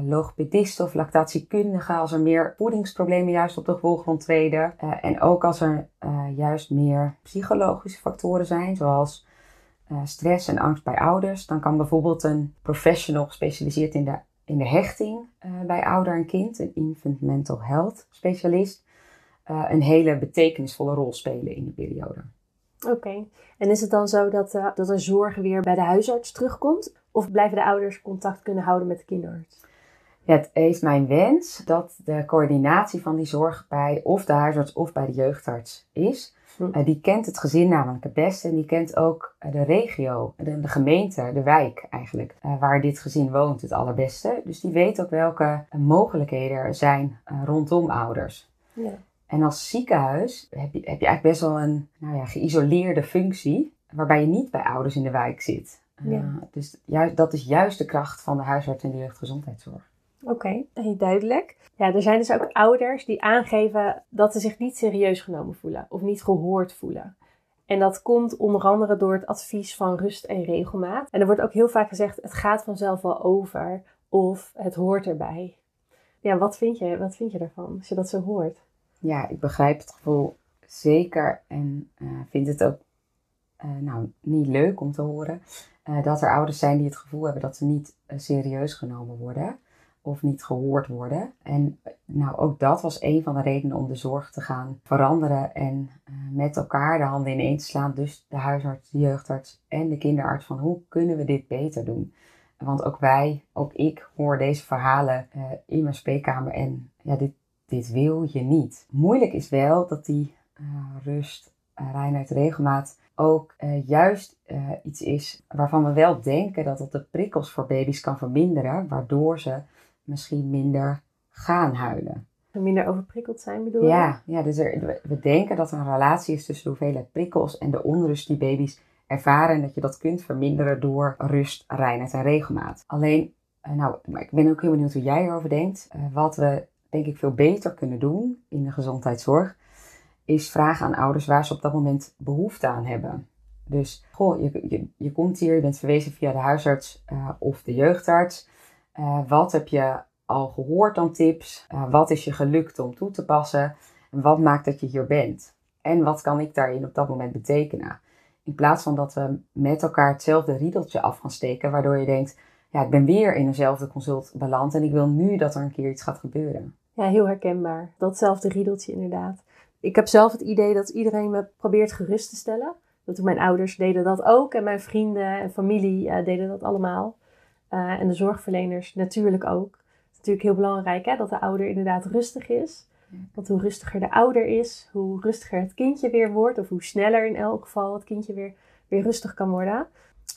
logopedisten of lactatiekundigen, als er meer voedingsproblemen juist op de voorgrond treden. en ook als er juist meer psychologische factoren zijn, zoals stress en angst bij ouders, dan kan bijvoorbeeld een professional gespecialiseerd in de, in de hechting bij ouder en kind, een infant mental health specialist, uh, een hele betekenisvolle rol spelen in die periode. Oké, en is het dan zo dat, dat er zorg weer bij de huisarts terugkomt? Of blijven de ouders contact kunnen houden met de kinderarts? Het is mijn wens dat de coördinatie van die zorg bij of de huisarts of bij de jeugdarts is. Uh, die kent het gezin namelijk het beste en die kent ook uh, de regio, de, de, gemeente, de wijk eigenlijk, uh, waar dit gezin woont het allerbeste. Dus die weet ook welke mogelijkheden er zijn rondom ouders. Ja. En als ziekenhuis heb je, heb je eigenlijk best wel een nou ja, geïsoleerde functie, waarbij je niet bij ouders in de wijk zit. Ja. Dus juist, dat is juist de kracht van de huisarts en de jeugdgezondheidszorg. Oké, okay, duidelijk. Ja, er zijn dus ook ouders die aangeven dat ze zich niet serieus genomen voelen of niet gehoord voelen. En dat komt onder andere door het advies van rust en regelmaat. En er wordt ook heel vaak gezegd: het gaat vanzelf wel over of het hoort erbij. Ja, wat vind je, wat vind je daarvan als je dat zo hoort? Ja, ik begrijp het gevoel zeker en uh, vind het ook uh, nou, niet leuk om te horen uh, dat er ouders zijn die het gevoel hebben dat ze niet serieus genomen worden of niet gehoord worden. En nou, ook dat was een van de redenen om de zorg te gaan veranderen en met elkaar de handen ineen te slaan. Dus de huisarts, de jeugdarts en de kinderarts van hoe kunnen we dit beter doen? Want ook wij, ook ik, hoor deze verhalen in mijn spreekkamer en ja, dit, dit wil je niet. Moeilijk is wel dat die uh, rust, reinheid, regelmaat ook juist iets is waarvan we wel denken dat het de prikkels voor baby's kan verminderen, waardoor ze misschien minder gaan huilen. Minder overprikkeld zijn bedoel je? Ja, ja dus er, we denken dat er een relatie is tussen de hoeveelheid prikkels en de onrust die baby's ervaren. En dat je dat kunt verminderen door rust, reinheid en regelmaat. Alleen, eh, nou, ik ben ook heel benieuwd hoe jij erover denkt. Eh, wat we denk ik veel beter kunnen doen in de gezondheidszorg, is vragen aan ouders waar ze op dat moment behoefte aan hebben. Dus, goh, je, je, je komt hier, je bent verwezen via de huisarts uh, of de jeugdarts. Uh, wat heb je al gehoord aan tips? Uh, wat is je gelukt om toe te passen? En wat maakt dat je hier bent? En wat kan ik daarin op dat moment betekenen? In plaats van dat we met elkaar hetzelfde riedeltje af gaan steken, waardoor je denkt: ja, ik ben weer in eenzelfde consult beland en ik wil nu dat er een keer iets gaat gebeuren. Ja, heel herkenbaar. Datzelfde riedeltje inderdaad. Ik heb zelf het idee dat iedereen me probeert gerust te stellen. Dat mijn ouders deden dat ook en mijn vrienden en familie deden dat allemaal. Uh, en de zorgverleners natuurlijk ook. Het is natuurlijk heel belangrijk hè, dat de ouder inderdaad rustig is. Want hoe rustiger de ouder is, hoe rustiger het kindje weer wordt. Of hoe sneller in elk geval het kindje weer, weer rustig kan worden.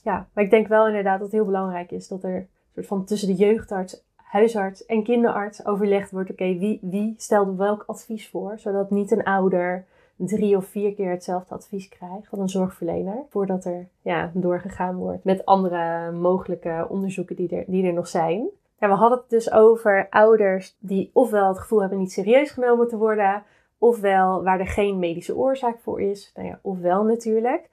Ja, maar ik denk wel inderdaad dat het heel belangrijk is dat er soort van tussen de jeugdarts, huisarts en kinderarts overlegd wordt. Oké, wie, wie stelt welk advies voor? Zodat niet een ouder drie of vier keer hetzelfde advies krijgt van een zorgverlener. Voordat er ja, doorgegaan wordt met andere mogelijke onderzoeken die er, die er nog zijn. We hadden het dus over ouders die ofwel het gevoel hebben niet serieus genomen te worden, ofwel waar er geen medische oorzaak voor is. Nou ja, ofwel natuurlijk.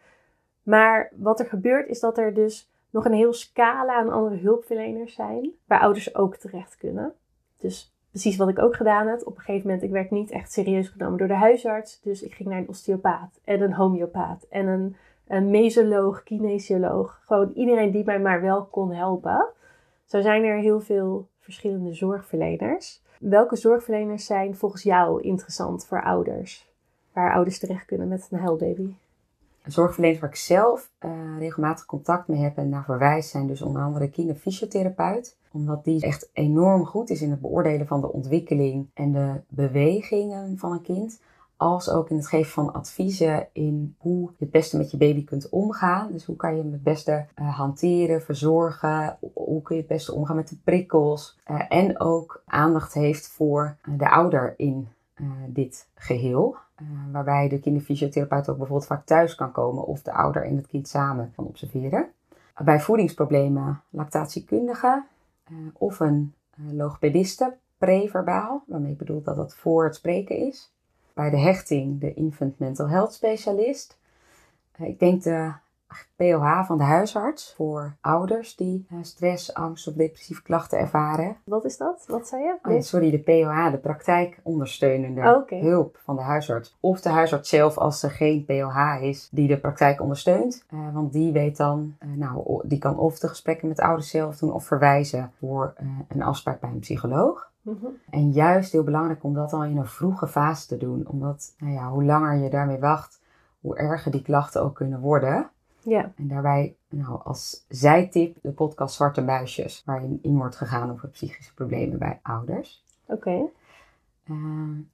Maar wat er gebeurt is dat er dus nog een heel scala aan andere hulpverleners zijn, waar ouders ook terecht kunnen. Dus precies wat ik ook gedaan heb. Op een gegeven moment, ik werd niet echt serieus genomen door de huisarts. Dus ik ging naar een osteopaat en een homeopaat en een, een mesoloog, kinesioloog. Gewoon iedereen die mij maar wel kon helpen. Zo zijn er heel veel verschillende zorgverleners. Welke zorgverleners zijn volgens jou interessant voor ouders? Waar ouders terecht kunnen met een huilbaby? Zorgverleners waar ik zelf uh, regelmatig contact mee heb en naar verwijs zijn dus onder andere kinderfysiotherapeut omdat die echt enorm goed is in het beoordelen van de ontwikkeling en de bewegingen van een kind. als ook in het geven van adviezen in hoe je het beste met je baby kunt omgaan. Dus hoe kan je hem het beste uh, hanteren, verzorgen, hoe kun je het beste omgaan met de prikkels. Uh, en ook aandacht heeft voor de ouder in dit geheel. waarbij de kinderfysiotherapeut ook bijvoorbeeld vaak thuis kan komen of de ouder en het kind samen kan observeren. Bij voedingsproblemen lactatiekundige of een logopediste preverbaal, waarmee ik bedoel dat dat voor het spreken is. Bij de hechting de infant mental health specialist. Eh, ik denk de POH van de huisarts voor ouders die eh, stress, angst of depressieve klachten ervaren. Wat is dat? Wat zei je? Oh, sorry, de POH, de praktijkondersteunende oh, okay. hulp van de huisarts. Of de huisarts zelf als er geen POH is die de praktijk ondersteunt. Uh, want die weet dan, uh, nou, die kan of de gesprekken met ouders zelf doen of verwijzen voor een afspraak bij een psycholoog. Mhm. En juist heel belangrijk om dat al in een vroege fase te doen. Omdat, nou ja, hoe langer je daarmee wacht, hoe erger die klachten ook kunnen worden. Ja. En daarbij, nou, als zijtip, de podcast Zwarte Muisjes, waarin in wordt gegaan over psychische problemen bij ouders. Oké. Uh,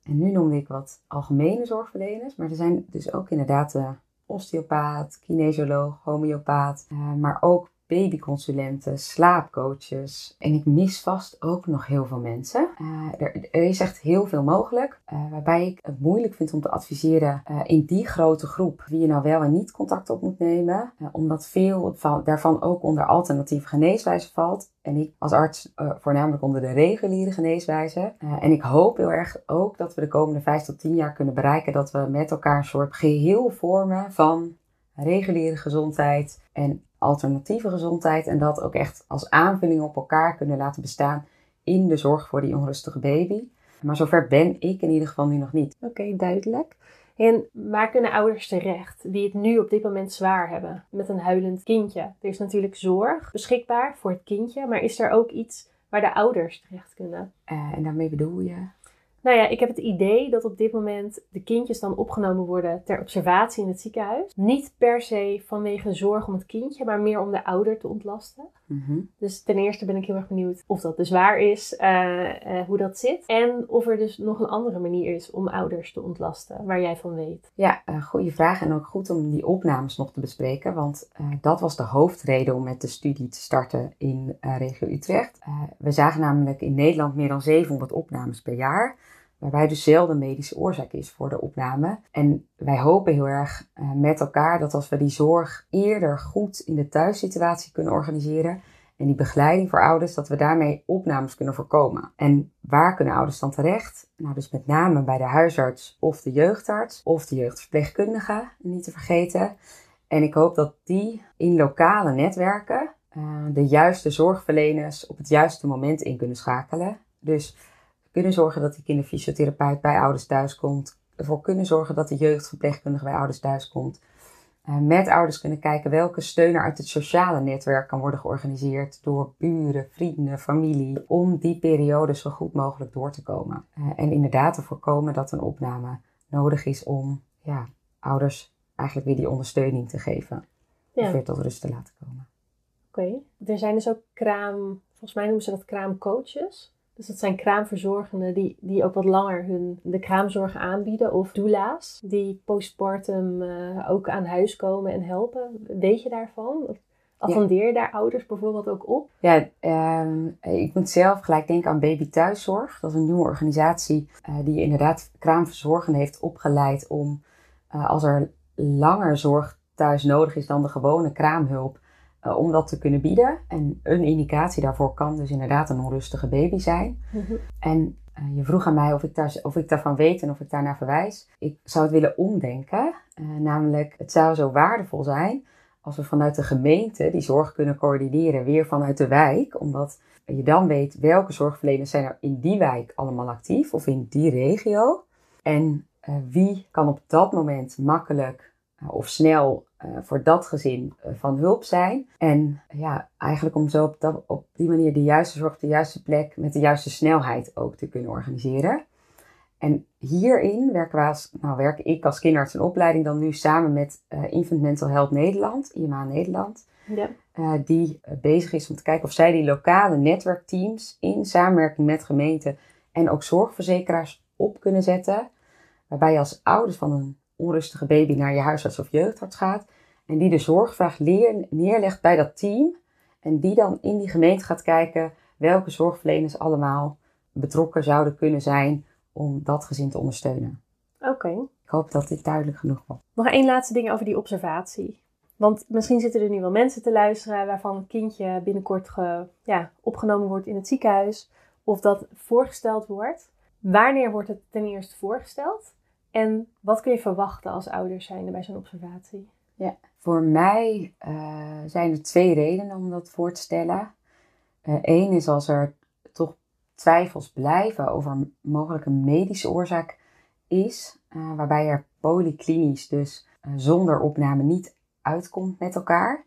en nu noemde ik wat algemene zorgverleners, maar er zijn dus ook inderdaad de osteopaat, kinesioloog, homeopaat, uh, maar ook babyconsulenten, slaapcoaches. En ik mis vast ook nog heel veel mensen. Uh, er, is echt heel veel mogelijk. Uh, waarbij ik het moeilijk vind om te adviseren uh, in die grote groep wie je nou wel en niet contact op moet nemen. omdat veel van, daarvan ook onder alternatieve geneeswijzen valt. En ik als arts voornamelijk onder de reguliere geneeswijze. en ik hoop heel erg ook dat we de komende vijf tot tien jaar kunnen bereiken dat we met elkaar een soort geheel vormen van reguliere gezondheid en alternatieve gezondheid. En dat ook echt als aanvulling op elkaar kunnen laten bestaan in de zorg voor die onrustige baby. Maar zover ben ik in ieder geval nu nog niet. Oké, duidelijk. En waar kunnen ouders terecht die het nu op dit moment zwaar hebben met een huilend kindje? Er is natuurlijk zorg beschikbaar voor het kindje, maar is er ook iets waar de ouders terecht kunnen? Uh, en daarmee bedoel je? Nou ja, ik heb het idee dat op dit moment de kindjes dan opgenomen worden ter observatie in het ziekenhuis. Niet per se vanwege zorg om het kindje, maar meer om de ouder te ontlasten. Mhm. Dus ten eerste ben ik heel erg benieuwd of dat dus waar is, uh, hoe dat zit. En of er dus nog een andere manier is om ouders te ontlasten, waar jij van weet. Ja, uh, goede vraag. En ook goed om die opnames nog te bespreken. Want dat was de hoofdreden om met de studie te starten in regio Utrecht. we zagen namelijk in Nederland meer dan 700 opnames per jaar waarbij dus zelden medische oorzaak is voor de opname. En wij hopen heel erg uh, met elkaar dat als we die zorg eerder goed in de thuissituatie kunnen organiseren en die begeleiding voor ouders, dat we daarmee opnames kunnen voorkomen. En waar kunnen ouders dan terecht? Nou, dus met name bij de huisarts of de jeugdarts of de jeugdverpleegkundige, niet te vergeten. En ik hoop dat die in lokale netwerken uh, de juiste zorgverleners op het juiste moment in kunnen schakelen. Dus kunnen zorgen dat die kinderfysiotherapeut bij ouders thuis komt. Ervoor kunnen zorgen dat de jeugdverpleegkundige bij ouders thuis komt. Uh, met ouders kunnen kijken welke steun er uit het sociale netwerk kan worden georganiseerd door buren, vrienden, familie, om die periode zo goed mogelijk door te komen. Uh, en inderdaad te voorkomen dat een opname nodig is om ja, ouders eigenlijk weer die ondersteuning te geven. Ja. Of weer tot rust te laten komen. Oké, er zijn dus ook kraam, volgens mij noemen ze dat kraamcoaches. Dus dat zijn kraamverzorgenden die, die ook wat langer hun de kraamzorg aanbieden. Of doula's die postpartum uh, ook aan huis komen en helpen. Weet je daarvan? Attendeer je daar ouders bijvoorbeeld ook op? Ja, um, ik moet zelf gelijk denken aan Baby Thuiszorg. Dat is een nieuwe organisatie uh, die inderdaad kraamverzorgenden heeft opgeleid om uh, als er langer zorg thuis nodig is dan de gewone kraamhulp uh, om dat te kunnen bieden. En een indicatie daarvoor kan dus inderdaad een onrustige baby zijn. Mhm. En uh, je vroeg aan mij of ik, daar, of ik daarvan weet en of ik daarnaar verwijs. Ik zou het willen omdenken. Uh, namelijk, het zou zo waardevol zijn als we vanuit de gemeente die zorg kunnen coördineren, weer vanuit de wijk. Omdat je dan weet welke zorgverleners zijn er in die wijk allemaal actief of in die regio. En wie kan op dat moment makkelijk of snel voor dat gezin uh, van hulp zijn. En ja, eigenlijk om zo op, dat, op die manier de juiste zorg op de juiste plek met de juiste snelheid ook te kunnen organiseren. En hierin werken we als, nou, werk ik als kinderarts en opleiding dan nu samen met uh, Infant Mental Health Nederland, IMA Nederland. Ja. die bezig is om te kijken of zij die lokale netwerkteams in samenwerking met gemeenten en ook zorgverzekeraars op kunnen zetten. waarbij je als ouders van een onrustige baby naar je huisarts of jeugdarts gaat en die de zorgvraag neerlegt bij dat team en die dan in die gemeente gaat kijken welke zorgverleners allemaal betrokken zouden kunnen zijn om dat gezin te ondersteunen. Oké. Ik hoop dat dit duidelijk genoeg was. Nog één laatste ding over die observatie. Want misschien zitten er nu wel mensen te luisteren waarvan een kindje binnenkort ge, ja, opgenomen wordt in het ziekenhuis of dat voorgesteld wordt. Wanneer wordt het ten eerste voorgesteld? En wat kun je verwachten als ouders zijn bij zo'n observatie? Ja, voor mij uh, zijn er twee redenen om dat voor te stellen. Eén uh, is als er toch twijfels blijven over mogelijke medische oorzaak is, uh, waarbij er polyklinisch, dus zonder opname, niet uitkomt met elkaar.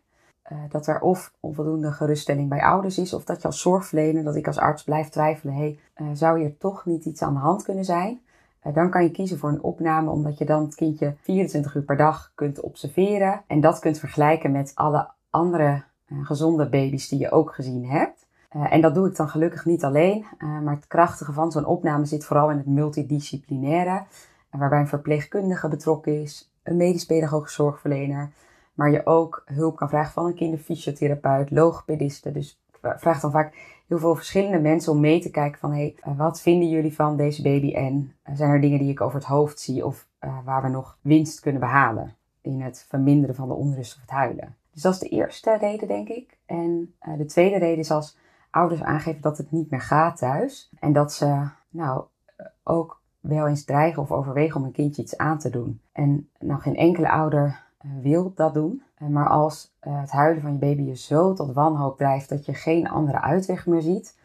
dat er of onvoldoende geruststelling bij ouders is, of dat je als zorgverlener, dat ik als arts blijf twijfelen, hey, zou hier toch niet iets aan de hand kunnen zijn? Dan kan je kiezen voor een opname, omdat je dan het kindje 24 uur per dag kunt observeren. En dat kunt vergelijken met alle andere uh, gezonde baby's die je ook gezien hebt. Uh, en dat doe ik dan gelukkig niet alleen. Maar het krachtige van zo'n opname zit vooral in het multidisciplinaire. waarbij een verpleegkundige betrokken is, een medisch pedagogisch zorgverlener. Maar je ook hulp kan vragen van een kinderfysiotherapeut, logopediste. Dus vraag dan vaak heel veel verschillende mensen om mee te kijken van hé, hey, wat vinden jullie van deze baby en zijn er dingen die ik over het hoofd zie of uh, waar we nog winst kunnen behalen in het verminderen van de onrust of het huilen. Dus dat is de eerste reden denk ik. En de tweede reden is als ouders aangeven dat het niet meer gaat thuis en dat ze nou ook wel eens dreigen of overwegen om een kindje iets aan te doen. En nou geen enkele ouder wil dat doen. maar als uh, het huilen van je baby je zo tot wanhoop drijft dat je geen andere uitweg meer ziet,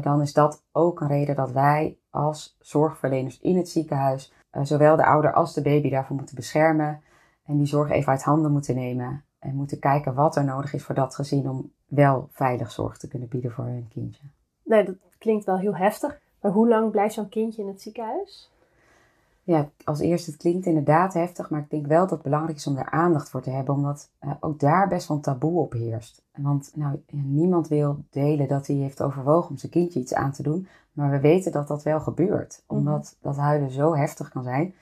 dan is dat ook een reden dat wij als zorgverleners in het ziekenhuis zowel de ouder als de baby daarvoor moeten beschermen en die zorg even uit handen moeten nemen en moeten kijken wat er nodig is voor dat gezin om wel veilig zorg te kunnen bieden voor hun kindje. Nee, dat klinkt wel heel heftig. Maar hoe lang blijft zo'n kindje in het ziekenhuis? Ja, als eerste, het klinkt inderdaad heftig, maar ik denk wel dat het belangrijk is om daar aandacht voor te hebben, omdat uh, ook daar best wel een taboe op heerst. Want nou, niemand wil delen dat hij heeft overwogen om zijn kindje iets aan te doen, maar we weten dat dat wel gebeurt, omdat dat huilen zo heftig kan zijn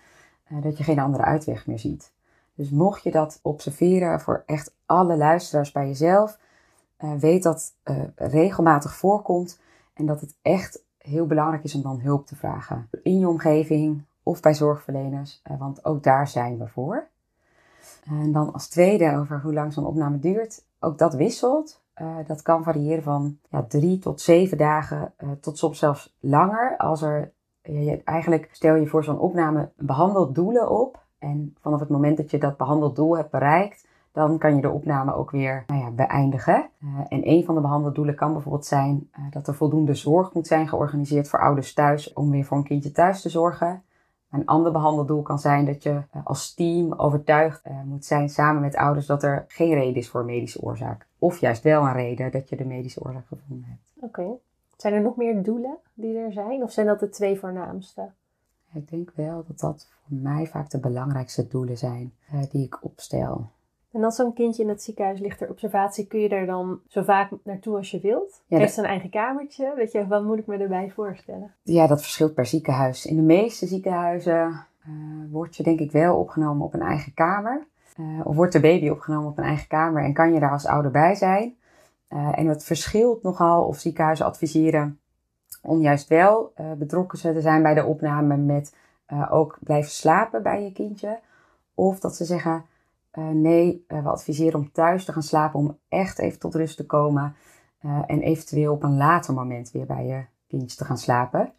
uh, dat je geen andere uitweg meer ziet. Dus mocht je dat observeren voor echt alle luisteraars bij jezelf, uh, weet dat regelmatig voorkomt en dat het echt heel belangrijk is om dan hulp te vragen. In je omgeving, of bij zorgverleners, want ook daar zijn we voor. En dan als tweede over hoe lang zo'n opname duurt. Ook dat wisselt. Uh, dat kan variëren van ja, drie tot zeven dagen, uh, tot soms zelfs langer. Als er je, eigenlijk stel je voor zo'n opname behandeld doelen op. En vanaf het moment dat je dat behandeld doel hebt bereikt, dan kan je de opname ook weer nou ja, beëindigen. En een van de behandeldoelen kan bijvoorbeeld zijn dat er voldoende zorg moet zijn georganiseerd voor ouders thuis om weer voor een kindje thuis te zorgen. Een ander behandeldoel kan zijn dat je als team overtuigd uh, moet zijn samen met ouders dat er geen reden is voor een medische oorzaak. Of juist wel een reden dat je de medische oorzaak gevonden hebt. Oké. Okay. Zijn er nog meer doelen die er zijn? Of zijn dat de twee voornaamste? Ik denk wel dat dat voor mij vaak de belangrijkste doelen zijn uh, die ik opstel. En als zo'n kindje in het ziekenhuis ligt ter observatie, kun je er dan zo vaak naartoe als je wilt? Ja, Heeft ze een eigen kamertje? Weet je, wat moet ik me erbij voorstellen? Ja, dat verschilt per ziekenhuis. In de meeste ziekenhuizen uh, word je denk ik wel opgenomen op een eigen kamer. Uh, of wordt de baby opgenomen op een eigen kamer en kan je daar als ouder bij zijn. Uh, en het verschilt nogal of ziekenhuizen adviseren om juist wel betrokken te zijn bij de opname met ook blijven slapen bij je kindje. Of dat ze zeggen, uh, nee, uh, we adviseren om thuis te gaan slapen om echt even tot rust te komen. Uh, en eventueel op een later moment weer bij je kindje te gaan slapen.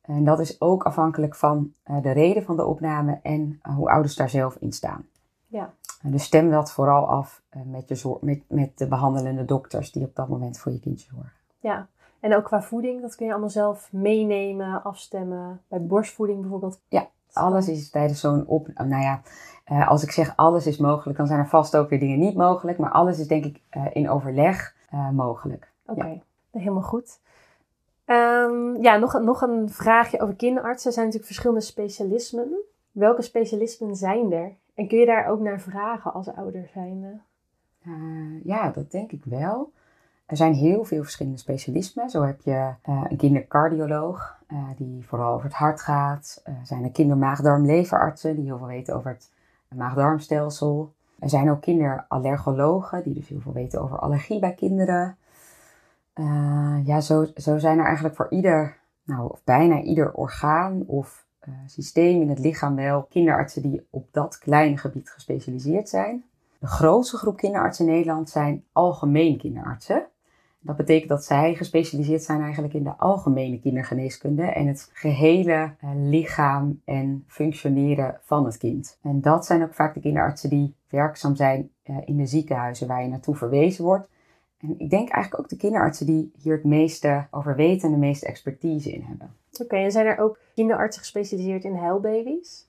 En dat is ook afhankelijk van de reden van de opname en hoe ouders daar zelf in staan. Ja. dus stem dat vooral af met, je met, met de behandelende dokters die op dat moment voor je kindje zorgen. Ja, en ook qua voeding, dat kun je allemaal zelf meenemen, afstemmen. Bij borstvoeding bijvoorbeeld. Ja, alles is tijdens zo'n op... Nou ja, uh, als ik zeg alles is mogelijk, dan zijn er vast ook weer dingen niet mogelijk. Maar alles is denk ik uh, in overleg uh, mogelijk. Oké, okay. ja. helemaal goed. Um, ja, nog, nog een vraagje over kinderartsen. Er zijn natuurlijk verschillende specialismen. Welke specialismen zijn er? En kun je daar ook naar vragen als ouder zijnde? ja, dat denk ik wel. Er zijn heel veel verschillende specialismen. Zo heb je een kindercardioloog, die vooral over het hart gaat. Er zijn er kindermaagdarmleverartsen, die heel veel weten over het maagdarmstelsel. Er zijn ook kinderallergologen, die dus heel veel weten over allergie bij kinderen. ja, zo, zo zijn er eigenlijk voor ieder, nou, of bijna ieder orgaan of uh, systeem in het lichaam wel kinderartsen die op dat kleine gebied gespecialiseerd zijn. De grootste groep kinderartsen in Nederland zijn algemeen kinderartsen. Dat betekent dat zij gespecialiseerd zijn eigenlijk in de algemene kindergeneeskunde en het gehele uh, lichaam en functioneren van het kind. En dat zijn ook vaak de kinderartsen die werkzaam zijn uh, in de ziekenhuizen waar je naartoe verwezen wordt. En ik denk eigenlijk ook de kinderartsen die hier het meeste over weten en de meeste expertise in hebben. Oké, en zijn er ook kinderartsen gespecialiseerd in huilbaby's?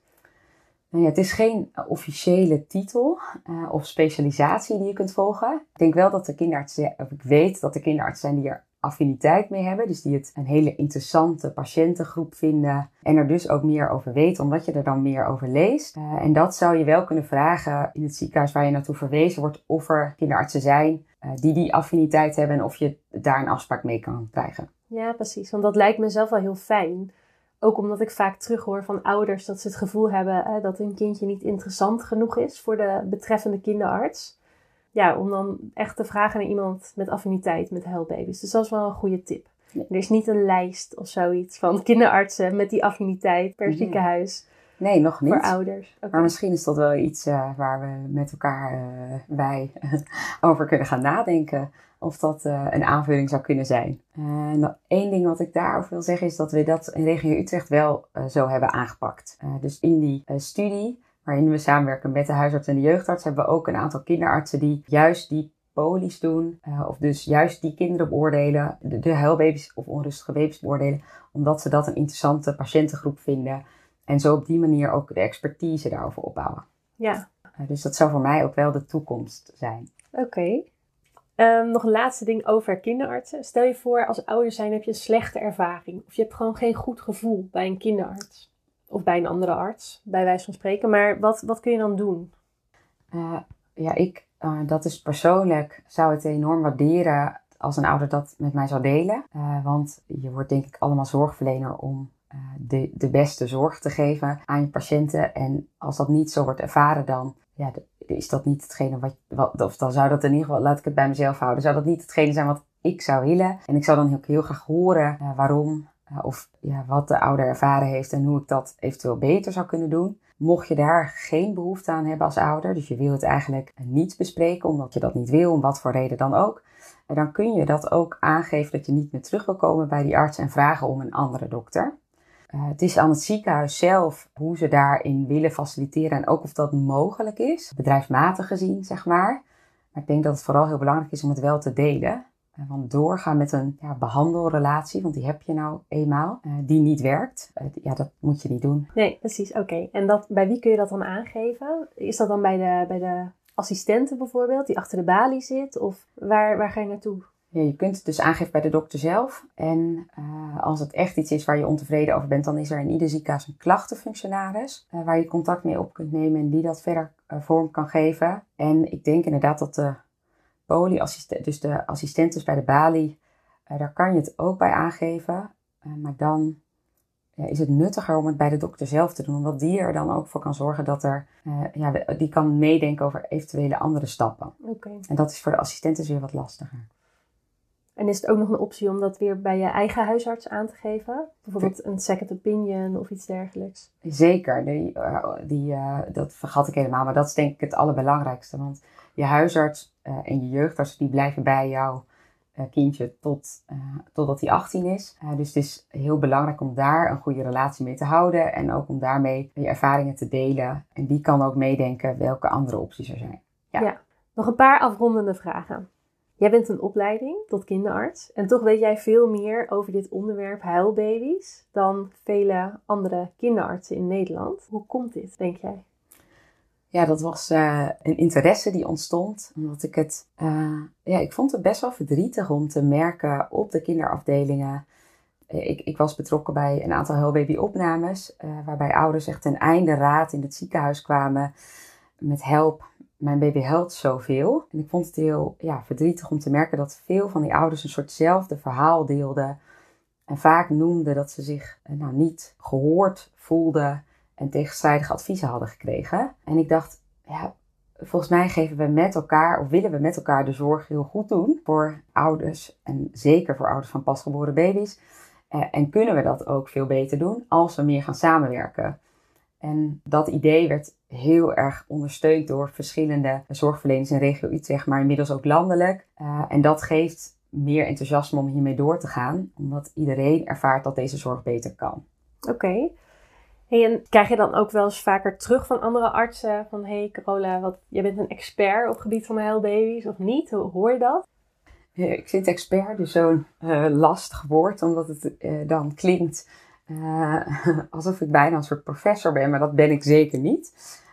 Nou ja, het is geen officiële titel uh, of specialisatie die je kunt volgen. Ik denk wel dat de kinderartsen, of ik weet dat er kinderartsen zijn die er affiniteit mee hebben. Dus die het een hele interessante patiëntengroep vinden. En er dus ook meer over weten, omdat je er dan meer over leest. Uh, en dat zou je wel kunnen vragen in het ziekenhuis waar je naartoe verwezen wordt. Of er kinderartsen zijn uh, die die affiniteit hebben en of je daar een afspraak mee kan krijgen. Ja, precies. Want dat lijkt me zelf wel heel fijn. Ook omdat ik vaak terughoor van ouders dat ze het gevoel hebben hè, dat hun kindje niet interessant genoeg is voor de betreffende kinderarts. Ja, om dan echt te vragen naar iemand met affiniteit met huilbaby's. Dus dat is wel een goede tip. Er is niet een lijst of zoiets van kinderartsen met die affiniteit per ziekenhuis. Nee, nog niet. Voor ouders. Maar misschien is dat wel iets uh, waar we met elkaar, uh, wij, over kunnen gaan nadenken of dat uh, een aanvulling zou kunnen zijn. Uh, nog één ding wat ik daarover wil zeggen is dat we dat in regio Utrecht wel uh, zo hebben aangepakt. dus in die studie, waarin we samenwerken met de huisarts en de jeugdarts, hebben we ook een aantal kinderartsen die juist die polies doen, of dus juist die kinderen beoordelen, de, de huilbaby's of onrustige baby's beoordelen, omdat ze dat een interessante patiëntengroep vinden en zo op die manier ook de expertise daarover opbouwen. Ja. dus dat zou voor mij ook wel de toekomst zijn. Oké. Okay. Um, nog een laatste ding over kinderartsen. Stel je voor, als ouder zijn heb je een slechte ervaring. Of je hebt gewoon geen goed gevoel bij een kinderarts. Of bij een andere arts, bij wijze van spreken. Maar wat, wat kun je dan doen? Uh, ja, ik, uh, dat is persoonlijk, zou het enorm waarderen als een ouder dat met mij zou delen. Uh, want je wordt denk ik allemaal zorgverlener om de, de beste zorg te geven aan je patiënten. En als dat niet zo wordt ervaren, dan ja, is dat niet hetgene wat, of dan zou dat in ieder geval, laat ik het bij mezelf houden, zou dat niet hetgene zijn wat ik zou willen. En ik zou dan ook heel graag horen uh, waarom uh, of ja, wat de ouder ervaren heeft en hoe ik dat eventueel beter zou kunnen doen. Mocht je daar geen behoefte aan hebben als ouder, dus je wil het eigenlijk niet bespreken omdat je dat niet wil, om wat voor reden dan ook, dan kun je dat ook aangeven dat je niet meer terug wil komen bij die arts en vragen om een andere dokter. Uh, het is aan het ziekenhuis zelf hoe ze daarin willen faciliteren en ook of dat mogelijk is, bedrijfsmatig gezien, zeg maar. Maar ik denk dat het vooral heel belangrijk is om het wel te delen. Uh, want doorgaan met een ja, behandelrelatie, want die heb je nou eenmaal, uh, die niet werkt, ja, dat moet je niet doen. Nee, precies. Oké. En dat, bij wie kun je dat dan aangeven? Is dat dan bij de, bij de assistente bijvoorbeeld, die achter de balie zit? Of waar, waar ga je naartoe? Ja, je kunt het dus aangeven bij de dokter zelf. En uh, als het echt iets is waar je ontevreden over bent, dan is er in ieder ziekenhuis een klachtenfunctionaris. Uh, waar je contact mee op kunt nemen en die dat verder uh, vorm kan geven. En ik denk inderdaad dat de polyassistent, dus de assistentes bij de balie, daar kan je het ook bij aangeven. maar dan is het nuttiger om het bij de dokter zelf te doen. Omdat die er dan ook voor kan zorgen dat er, ja, die kan meedenken over eventuele andere stappen. Okay. En dat is voor de assistenten weer wat lastiger. En is het ook nog een optie om dat weer bij je eigen huisarts aan te geven? Bijvoorbeeld een second opinion of iets dergelijks? Zeker, die, uh, die, uh, dat vergat ik helemaal. Maar dat is denk ik het allerbelangrijkste. Want je huisarts uh, en je jeugdarts die blijven bij jouw kindje tot, totdat hij 18 is. dus het is heel belangrijk om daar een goede relatie mee te houden. En ook om daarmee je ervaringen te delen. En die kan ook meedenken welke andere opties er zijn. Ja, ja. nog een paar afrondende vragen. Jij bent een opleiding tot kinderarts en toch weet jij veel meer over dit onderwerp huilbaby's dan vele andere kinderartsen in Nederland. Hoe komt dit, denk jij? Ja, dat was uh, een interesse die ontstond. Omdat ik het, uh, ja, ik vond het best wel verdrietig om te merken op de kinderafdelingen. Uh, ik, ik was betrokken bij een aantal huilbaby-opnames, waarbij ouders echt ten einde raad in het ziekenhuis kwamen met help mijn baby huilt zoveel. En ik vond het heel ja, verdrietig om te merken dat veel van die ouders een soortzelfde verhaal deelden. En vaak noemden dat ze zich eh, nou, niet gehoord voelden en tegenstrijdige adviezen hadden gekregen. En ik dacht, ja, volgens mij geven we met elkaar, of willen we met elkaar de zorg heel goed doen voor ouders. En zeker voor ouders van pasgeboren baby's. Eh, en kunnen we dat ook veel beter doen als we meer gaan samenwerken. En dat idee werd heel erg ondersteund door verschillende zorgverleners in regio Utrecht, maar inmiddels ook landelijk. Uh, en dat geeft meer enthousiasme om hiermee door te gaan, omdat iedereen ervaart dat deze zorg beter kan. Oké. Hey, en krijg je dan ook wel eens vaker terug van andere artsen van hey Carola, wat, jij bent een expert op het gebied van huilbaby's of niet? Hoe hoor je dat? Ik vind expert dus zo'n uh, lastig woord, omdat het uh, dan klinkt alsof ik bijna een soort professor ben, maar dat ben ik zeker niet.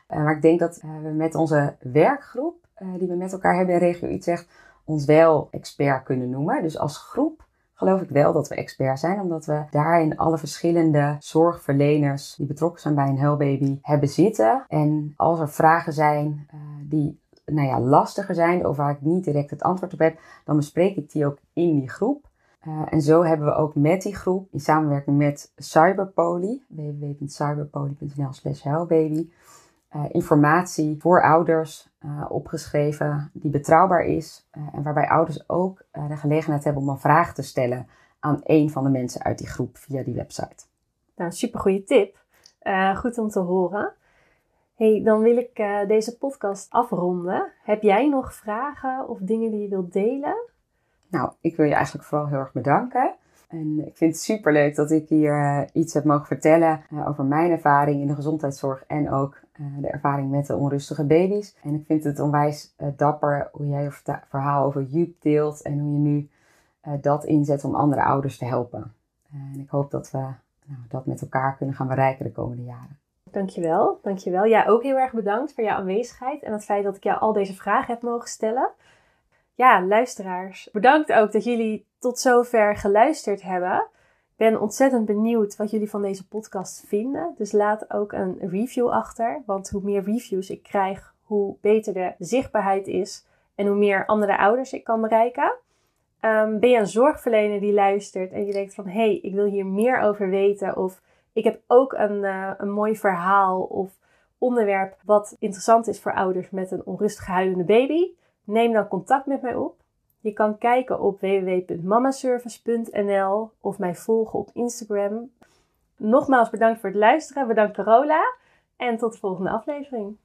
Uh, maar ik denk dat uh, we met onze werkgroep, die we met elkaar hebben in regio Utrecht, ons wel expert kunnen noemen. Dus als groep geloof ik wel dat we expert zijn, omdat we daarin alle verschillende zorgverleners die betrokken zijn bij een huilbaby hebben zitten. En als er vragen zijn die nou ja, lastiger zijn, of waar ik niet direct het antwoord op heb, dan bespreek ik die ook in die groep. Uh, en zo hebben we ook met die groep, in samenwerking met Cyberpoly, www.cyberpoly.nl slash uh, informatie voor ouders uh, opgeschreven die betrouwbaar is. en waarbij ouders ook de gelegenheid hebben om een vraag te stellen aan een van de mensen uit die groep via die website. Nou, een supergoeie tip. goed om te horen. Hey, dan wil ik deze podcast afronden. Heb jij nog vragen of dingen die je wilt delen? Nou, ik wil je eigenlijk vooral heel erg bedanken. En ik vind het super leuk dat ik hier uh, iets heb mogen vertellen uh, over mijn ervaring in de gezondheidszorg en ook uh, de ervaring met de onrustige baby's. En ik vind het onwijs dapper hoe jij je verhaal over Joep deelt en hoe je nu dat inzet om andere ouders te helpen. en ik hoop dat we nou, dat met elkaar kunnen gaan bereiken de komende jaren. Dankjewel, dankjewel. Ja, ook heel erg bedankt voor jouw aanwezigheid en het feit dat ik jou al deze vragen heb mogen stellen ja, luisteraars, bedankt ook dat jullie tot zover geluisterd hebben. Ik ben ontzettend benieuwd wat jullie van deze podcast vinden. Dus laat ook een review achter. Want hoe meer reviews ik krijg, hoe beter de zichtbaarheid is en hoe meer andere ouders ik kan bereiken. Um, ben je een zorgverlener die luistert en je denkt van hé, hey, ik wil hier meer over weten of ik heb ook een, uh, een mooi verhaal of onderwerp wat interessant is voor ouders met een onrustig huilende baby? Neem dan contact met mij op. Je kan kijken op www.mamaservice.nl of mij volgen op Instagram. Nogmaals bedankt voor het luisteren. Bedankt Carola. En tot de volgende aflevering.